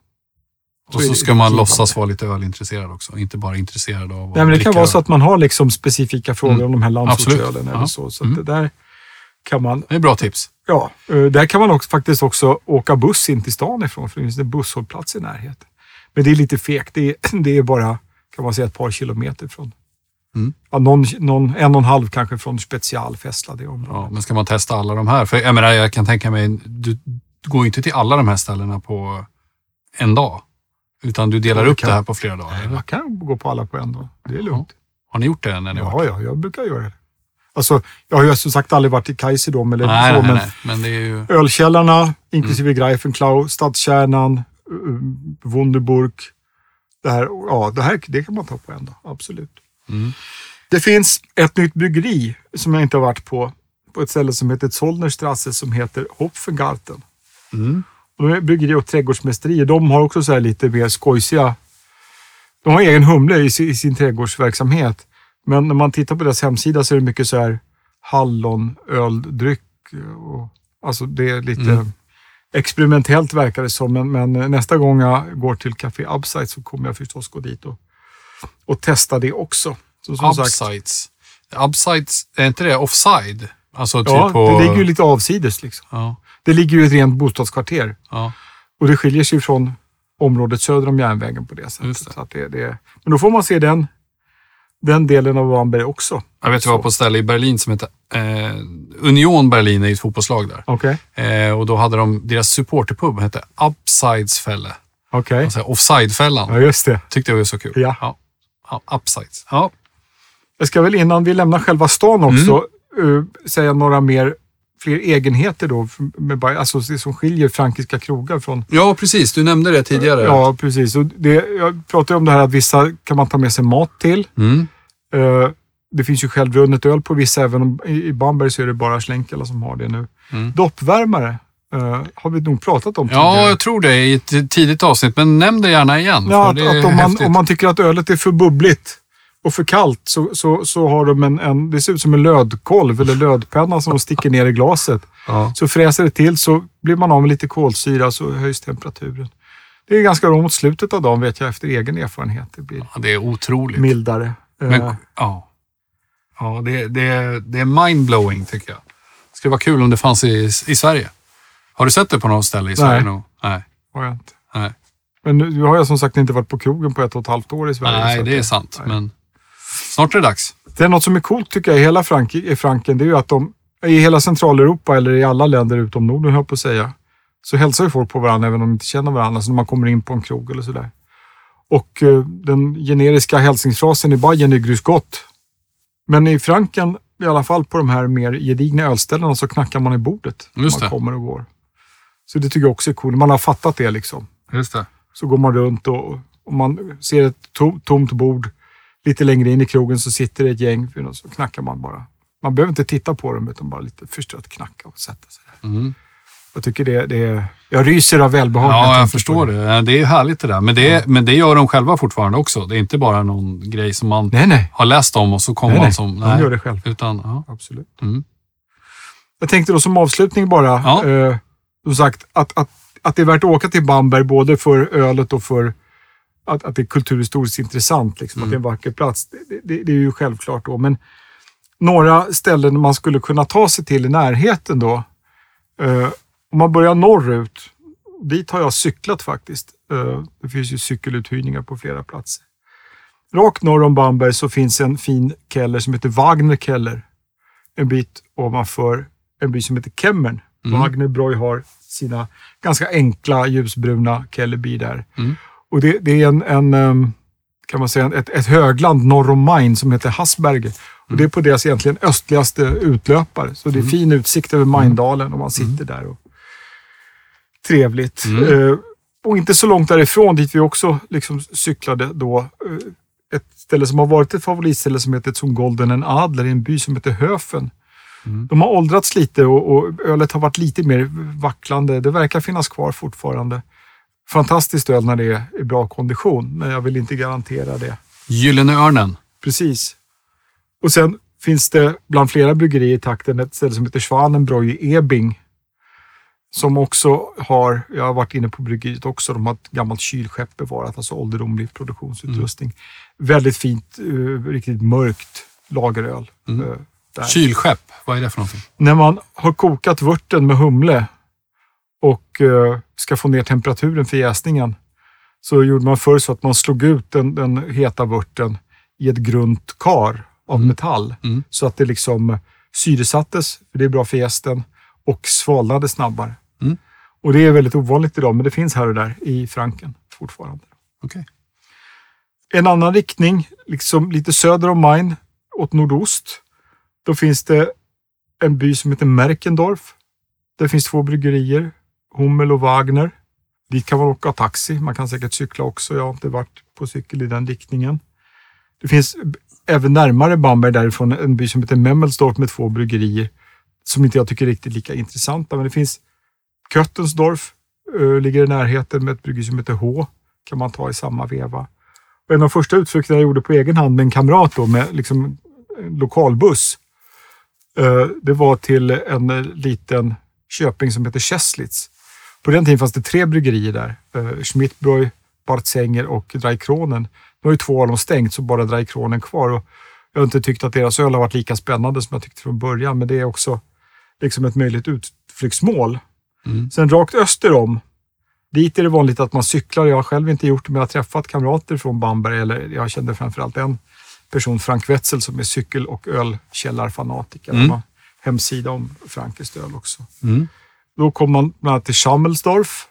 Och så ska man låtsas vara lite ölintresserad också. Inte bara intresserad av Nej, men det kan vara så att man har liksom specifika frågor Mm. om de här landsortsölen eller Ja. så. Så Mm. det där kan man, Det är bra tips. ja, eh, där kan man också, faktiskt också åka buss in till stan ifrån, för det finns en busshållplats i närheten. Men det är lite fegt. Det är, det är bara, kan man säga, ett par kilometer från. Mm. Ja, någon, någon, en och en halv kanske från Specialfestla, det Ja, området. men ska man testa alla de här? För jag menar, jag kan tänka mig, du, du går inte till alla de här ställena på en dag. Utan du delar Ja, upp kan- det här på flera dagar. Eller? Man kan gå på alla på en dag. Det är lugnt. Har ni gjort det när ni Ja, varit? ja, jag brukar göra det. Alltså, jag har ju som sagt aldrig varit i Kaiserslautern eller Nej, så, nej, men nej. Men det är ju... ölkällarna, inklusive Greifenklau, stadskärnan, uh, Wunderburg. Det här, ja, det här det kan man ta på en dag, absolut. Mm. Det finns ett nytt bryggeri som jag inte har varit på, på ett ställe som heter Zollnerstrasse som heter Hopfengarten. Mm. De är bryggeri och trädgårdsmästerier. De har också så här lite mer skojsiga... De har egen humle i sin, i sin trädgårdsverksamhet. Men när man tittar på deras hemsida så är det mycket så här hallonöldryck. Och, alltså det är lite Mm. experimentellt verkar det som. Men, men nästa gång jag går till Café Upside så kommer jag förstås gå dit och, och testa det också. Så, som sagt, Upsides. Upsides, är inte det offside? Alltså typ ja, på... det ligger ju lite avsides. Liksom. Ja, Det ligger ju i ett rent bostadskvarter. ja. Och det skiljer sig från området söder om järnvägen på det sättet. Det. Det, det, men då får man se den den delen av Bamberg också. Jag vet, jag var på ett ställe i Berlin som heter eh, Union Berlin, är ett fotbollslag där. Okej, Eh, och då hade de, deras supporterpub hette Upsidesfälle. okej. Alltså Offsidefällan. Ja, just det. Tyckte jag var så kul. Ja. ja. upsides. Ja. Jag ska väl innan vi lämnar själva stan också eh, säga några mer fler egenheter då, med, alltså som skiljer frankiska krogar från ja, precis. Du nämnde det tidigare. Ja, precis. Och det, jag pratade ju om det här att vissa kan man ta med sig mat till. Mm. Eh, det finns ju självrunnet öl på vissa, även om i Bamberg så är det bara Schlenkela som har det nu. Mm. Doppvärmare eh, har vi nog pratat om Ja, tidigare. jag tror det i ett tidigt avsnitt, men nämn det gärna igen. Ja, att, att om, man, om man tycker att ölet är för bubbligt och för kallt så, så, så har de en, en, det ser ut som en lödkolv eller lödpenna som de sticker ner i glaset. Ja. Så fräser det till så blir man av med lite kolsyra så höjs temperaturen. Det är ganska bra mot slutet av dagen vet jag efter egen erfarenhet. Det blir Ja, det är otroligt. mildare. Eh, Men, ja, ja det, det, det är mindblowing tycker jag. Det skulle vara kul om det fanns i, i Sverige. Har du sett det på något ställe i Sverige? Nej. nog? Nej. har jag inte. Nej. Men nu, har jag som sagt inte varit på krogen på ett och ett halvt år i Sverige. Nej, så det är sant. nej. Men snart är det dags. Det är något som är coolt tycker jag i hela Frank i Franken. Det är ju att de i hela Centraleuropa eller i alla länder utom Norden, höll på att säga, så hälsar ju folk på varandra även om de inte känner varandra. Så när man kommer in på en krog eller sådär. Och eh, den generiska hälsningsfrasen i Bayern är grus gott. Men i Franken, i alla fall på de här mer gedigna ölställena, så knackar man i bordet. när Just man det. kommer och går. Så det tycker jag också är coolt. Man har fattat det liksom. Just det. Så går man runt och, och man ser ett to, tomt bord. Lite längre in i krogen så sitter det ett gäng och så knackar man bara. Man behöver inte titta på dem utan bara lite förstrött knacka och sätta sig där. Mm. Jag tycker det, det är... Jag ryser av välbehag. Ja, jag förstår det. Det är härligt det där. Men det, men det gör de själva fortfarande också. Det är inte bara någon grej som man Nej, nej. har läst om och så kommer nej, man nej. som... De gör det själv. Utan, ja. Absolut. Mm. Jag tänkte då som avslutning bara, Ja. eh, som sagt, att, att, att det är värt att åka till Bamberg både för ölet och för att, att det är kulturhistoriskt intressant. Liksom, Att det är en vacker plats. Det, det, det är ju självklart då. Men några ställen man skulle kunna ta sig till i närheten då. Eh, om man börjar norrut. Dit har jag cyklat faktiskt. Eh, det finns ju cykeluthyrningar på flera platser. Rakt norr om Bamberg så finns en fin keller som heter Wagner Keller. En bit ovanför en by som heter Kemmern. Mm. Wagner Bräu har sina ganska enkla ljusbruna Kellerby där. Mm. Och det, det är en, en ehm, kan man säga, ett, ett högland norr om Main som heter Hassberge. Och det är på deras egentligen östligaste utlöpare. Så det är fin utsikt över Maindalen och man sitter där. Och... Trevligt. Mm. Eh, och inte så långt därifrån, dit vi också liksom cyklade då. eh, ett ställe som har varit ett favoritställe som heter Zum Goldenen Adler i en by som heter Höfen. Mm. De har åldrats lite och, och ölet har varit lite mer vacklande. Det verkar finnas kvar fortfarande. Fantastiskt öl när det är i bra kondition, men jag vill inte garantera det. Gyllene Örnen. Precis. Och sen finns det bland flera bryggerier i takten ett ställe som heter Schwanenbräu i Ebing. Som också har, jag har varit inne på bryggeriet också, de har ett gammalt kylskepp bevarat, alltså ålderdomlig produktionsutrustning. Väldigt fint, eh, riktigt mörkt lageröl. Mm. eh, där. Kylskepp. Vad är det för någonting? När man har kokat vörten med humle och eh, ska få ner temperaturen för jäsningen så gjorde man förr så att man slog ut den, den heta vörten i ett grunt kar av Mm. metall. Mm. Så att det liksom syresattes, för det är bra för jästen, och svalnade snabbare. Mm. Och det är väldigt ovanligt idag, men det finns här och där i Franken fortfarande. Okej. En annan riktning, liksom lite söder om Main, åt nordost, då finns det en by som heter Merkendorf. Där finns två bryggerier, Hummel och Wagner. Dit kan man åka taxi. Man kan säkert cykla också. Jag har inte varit på cykel i den riktningen. Det finns även närmare Bamberg därifrån en by som heter Memmelsdorf med två bryggerier som inte jag tycker är riktigt lika intressanta. Men det finns Köttensdorf, eh, ligger i närheten med ett bryggeri som heter H. Kan man ta i samma veva. Och en av de första utflykterna jag gjorde på egen hand med en kamrat då, med liksom en lokalbuss. Eh, det var till en liten köping som heter Kässlitz. På den tiden fanns det tre bryggerier där. eh, Schmidtbräu, Bartsänger och Dreikronen. Nu har ju två av dem stängt så bara Dreikronen kvar. Och jag har inte tyckt att deras öl har varit lika spännande som jag tyckte från början, men det är också liksom ett möjligt utflyktsmål. Mm. Sen rakt öster om, dit är det vanligt att man cyklar. Jag har själv inte gjort det, men jag har träffat kamrater från Bamberg, eller jag kände framförallt en person, Frank Wetzel, som är cykel och ölkällarfanatiker. Mm. Han har hemsida om Frankiskt öl också. Mm. Då kom man bland annat till Schammelsdorf,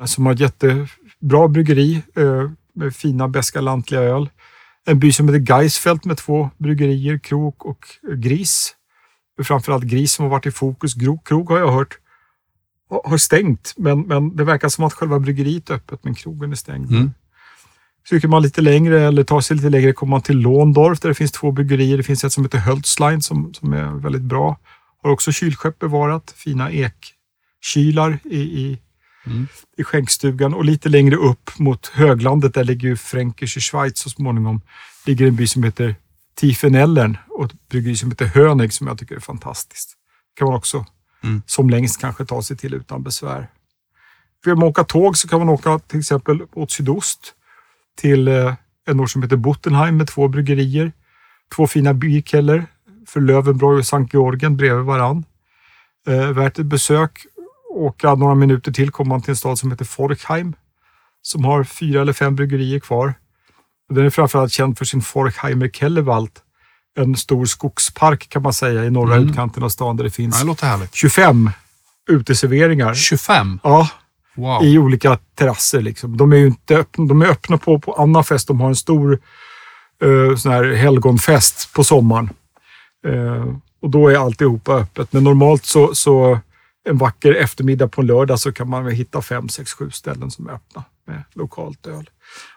eh, som har ett jättebra bryggeri eh, med fina beska lantliga öl. En by som heter Geisfeld med två bryggerier, Krok och Gris. Framförallt Gris som har varit i fokus. Krog har jag hört har- stängt, men, men det verkar som att själva bryggeriet är öppet, men krogen är stängd. Mm. Cyker man lite längre eller tar sig lite längre kommer man till Låndorf där det finns två bryggerier. Det finns ett som heter Hölzlein som, som är väldigt bra. Har också kylskepp bevarat, fina ekkylar i, i, Mm. i skänkstugan. Och lite längre upp mot höglandet, där ligger ju Fränkische Schweiz så småningom, ligger en by som heter Tiefenellern och ett bryggeri som heter Hönig som jag tycker är fantastiskt. kan man också Mm. som längst kanske ta sig till utan besvär. Vill man åka tåg så kan man åka till exempel åt sydost till eh, en ort som heter Bottenheim med två bryggerier. Två fina byrkeller för Löwenbräu och Sankt Georgen bredvid varann. Eh, värt ett besök. Åka några minuter till kommer man till en stad som heter Forchheim som har fyra eller fem bryggerier kvar. Den är framförallt känd för sin Forchheimer Kellerwald. En stor skogspark kan man säga i norra Mm. utkanten av stan där det finns det låter härligt. 25 uteserveringar. 25? Ja, Wow. i olika terrasser. Liksom. De är inte öppna, de är öppna på, på Anna fest. De har en stor uh, sån här helgonfest på sommaren. Eh, och då är alltihopa öppet. Men normalt så, så en vacker eftermiddag på en lördag så kan man väl hitta fem, sex, sju ställen som är öppna med lokalt öl.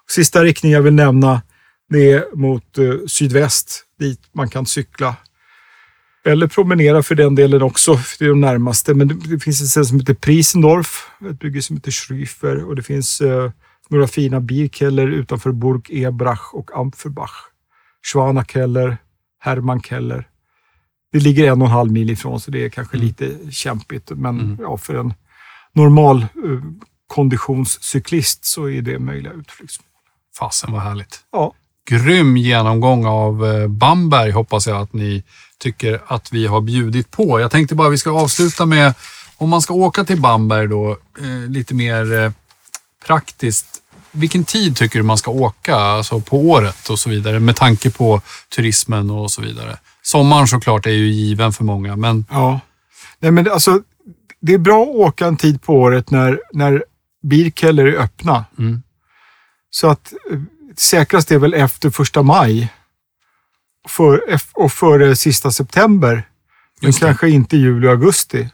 Sista riktningen jag vill nämna det är mot eh, sydväst dit man kan cykla eller promenera för den delen också, för det är de närmaste. Men det, det finns ett ställe som heter Prisendorf, ett bygge som heter Schrüfer och det finns eh, några fina bierkeller utanför Burg Ebrach och Ampferbach. Schwanakeller, Hermannkeller. Det ligger en och en halv mil ifrån så det är kanske Mm. lite kämpigt. Men Mm. ja, för en normal eh, konditionscyklist så är det möjliga utflyktsmål. Fasen vad härligt. Ja, Grym genomgång av eh, Bamberg hoppas jag att ni tycker att vi har bjudit på. Jag tänkte bara vi ska avsluta med, om man ska åka till Bamberg då, eh, lite mer praktiskt. Vilken tid tycker du man ska åka, alltså på året och så vidare, med tanke på turismen och så vidare? Sommaren såklart är ju given för många, men Ja. Nej, men alltså, det är bra att åka en tid på året när, när Birkeller är öppna. Mm. Så att eh, säkrast är väl efter första maj för, och före sista september. Men kanske inte juli och augusti.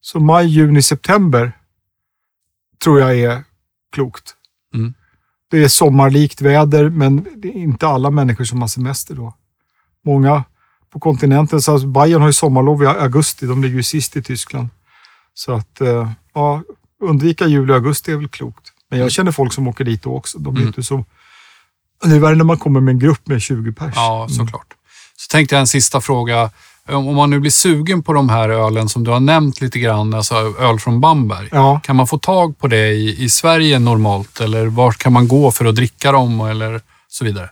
Så maj, juni, september tror jag är klokt. Mm. Det är sommarlikt väder, men det är inte alla människor som har semester då. Många på kontinenten, så Bayern har ju sommarlov i augusti. De ligger ju sist i Tyskland. Så att eh, ja, undvika juli och augusti är väl klokt. Men jag känner folk som åker dit då också. De är Mm. inte så... Det är värre när man kommer med en grupp med 20 pers. Ja, Mm. såklart. Så tänkte jag en sista fråga. Om om man nu blir sugen på de här ölen som du har nämnt lite grann, alltså öl från Bamberg. Ja, Kan man få tag på det i, i Sverige normalt eller var kan man gå för att dricka dem eller så vidare?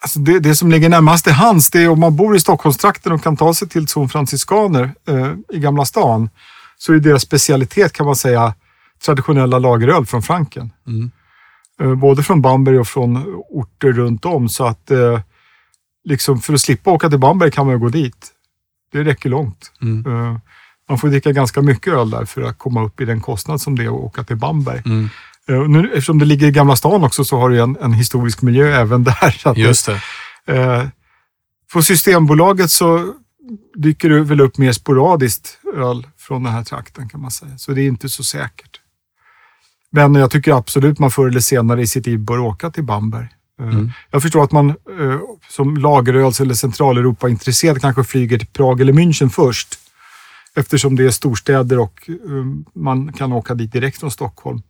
Alltså det, det som ligger närmast till hands, det är om man bor i Stockholmstrakten och kan ta sig till Zon Franciskaner eh, i Gamla stan, så är deras specialitet kan man säga traditionella lageröl från Franken. Mm. Eh, både från Bamberg och från orter runt om. Så att eh, liksom för att slippa åka till Bamberg kan man ju gå dit. Det räcker långt. Mm. Eh, man får dricka ganska mycket öl där för att komma upp i den kostnad som det är att åka till Bamberg. Mm. Eh, nu, eftersom det ligger i Gamla stan också så har du en, en historisk miljö även där. Så Just det. Eh, på Systembolaget så dyker det väl upp mer sporadiskt öl från den här trakten kan man säga. Så det är inte så säkert. Men jag tycker absolut man förr eller senare i sitt liv bör åka till Bamberg. Eh, Mm. Jag förstår att man eh, som lageröls eller Centraleuropa-intresserad kanske flyger till Prag eller München först. Eftersom det är storstäder och man kan åka dit direkt från Stockholm.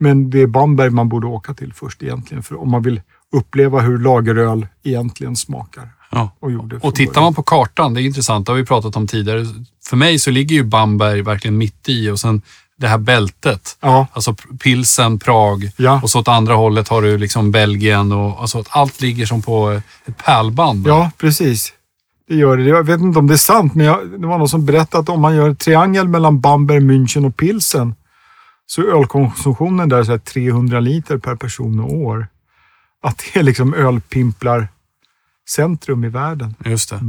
Men det är Bamberg man borde åka till först egentligen, för om man vill uppleva hur lageröl egentligen smakar Ja. och gjorde. Och tittar början. man på kartan, det är intressant, det har vi pratat om tidigare. För mig så ligger ju Bamberg verkligen mitt i och sen det här bältet. Ja, Alltså Pilsen, Prag ja, och så åt andra hållet har du liksom Belgien och alltså allt ligger som på ett pärlband. ja, precis. Det gör det. Jag vet inte om det är sant, men jag, det var någon som berättade att om man gör en triangel mellan Bamberg, München och Pilsen så är ölkonsumtionen där så här 300 liter per person och år. Att det är liksom ölpimplar centrum i världen. Just det.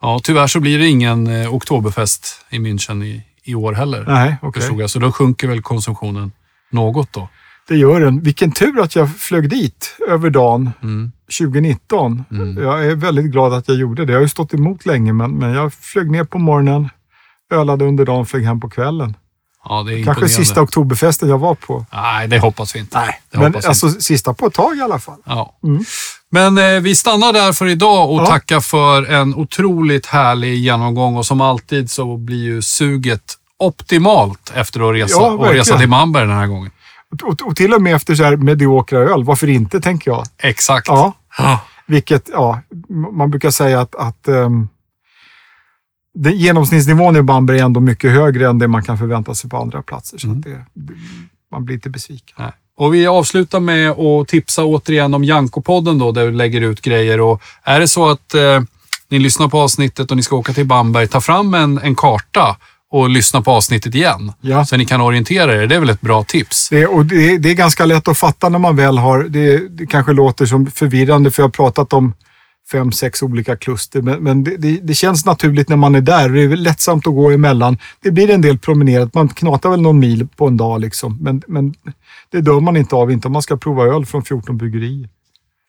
Ja, tyvärr så blir det ingen eh, Oktoberfest i München i, i år heller. Nej. Förstod jag. Så då sjunker väl konsumtionen något då. Det gör den. Vilken tur att jag flög dit över dagen Mm. 2019. Jag är väldigt glad att jag gjorde det. Jag har ju stått emot länge, men, men jag flög ner på morgonen, ölade under dagen, flög hem på kvällen. Ja, det är Kanske sista oktoberfesten jag var på. Nej, det hoppas vi inte. Nej, det Men alltså inte. sista på ett tag i alla fall. Ja. Men eh, vi stannar där för idag och Ja. tackar för en otroligt härlig genomgång och som alltid så blir ju suget optimalt efter att resa, Ja, och resa till Bamberg den här gången. Och, och till och med efter så här mediokra öl, varför inte tänker jag. Exakt. Ja, Ja. vilket, ja, man brukar säga att, att um, den genomsnittsnivån i Bamberg är ändå mycket högre än det man kan förvänta sig på andra platser. Så att det, man blir inte besviken. Nej. Och vi avslutar med att tipsa återigen om Janko-podden då, där vi lägger ut grejer. Och är det så att eh, ni lyssnar på avsnittet och ni ska åka till Bamberg, ta fram en, en karta och lyssna på avsnittet igen. Ja. Så ni kan orientera er. Det är väl ett bra tips? Det, och det, det är ganska lätt att fatta när man väl har, det, det kanske låter som förvirrande för jag har pratat om fem, sex olika kluster. Men, men det, det, det känns naturligt när man är där. Det är lättsamt att gå emellan. Det blir en del promenerat. Man knatar väl någon mil på en dag liksom. Men, men det dör man inte av, inte om man ska prova öl från 14 bryggerier.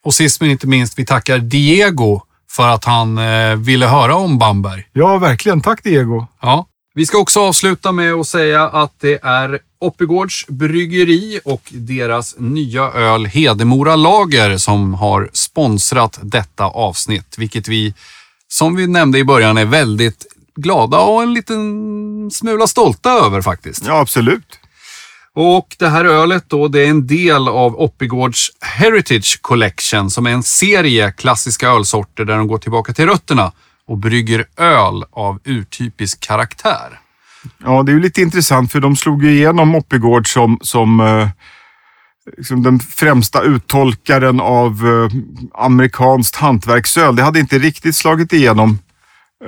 Och sist men inte minst, vi tackar Diego för att han eh, ville höra om Bamberg. Ja, verkligen. Tack Diego. Ja. Vi ska också avsluta med att säga att det är Oppigårds bryggeri och deras nya öl Hedemora Lager som har sponsrat detta avsnitt, vilket vi, som vi nämnde i början, är väldigt glada och en liten smula stolta över faktiskt. Ja, absolut. Och det här ölet då, det är en del av Oppigårds Heritage Collection som är en serie klassiska ölsorter där de går tillbaka till rötterna och brygger öl av urtypisk karaktär. Ja, det är ju lite intressant för de slog ju igenom Oppigård som, som eh, liksom den främsta uttolkaren av eh, amerikanskt hantverksöl. Det hade inte riktigt slagit igenom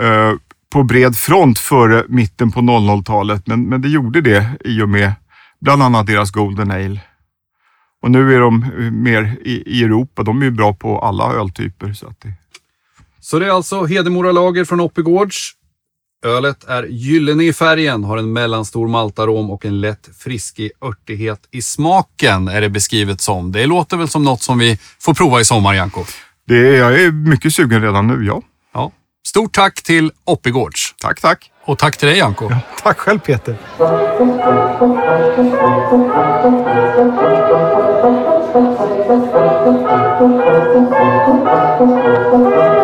eh, på bred front före mitten på 00-talet, men, men det gjorde det i och med bland annat deras Golden Ale. Och nu är de eh, mer i, i Europa. De är ju bra på alla öltyper. Så att det, så det är alltså Hedemora Lager från Oppigårds. Ölet är gyllene i färgen, har en mellanstor maltarom och en lätt friskig örtighet i smaken är det beskrivet som. Det låter väl som något som vi får prova i sommar, Janko? det är, jag är mycket sugen redan nu, ja. Ja. Stort tack till Oppigårds. Tack, tack. Och tack till dig, Janko. Tack själv Peter.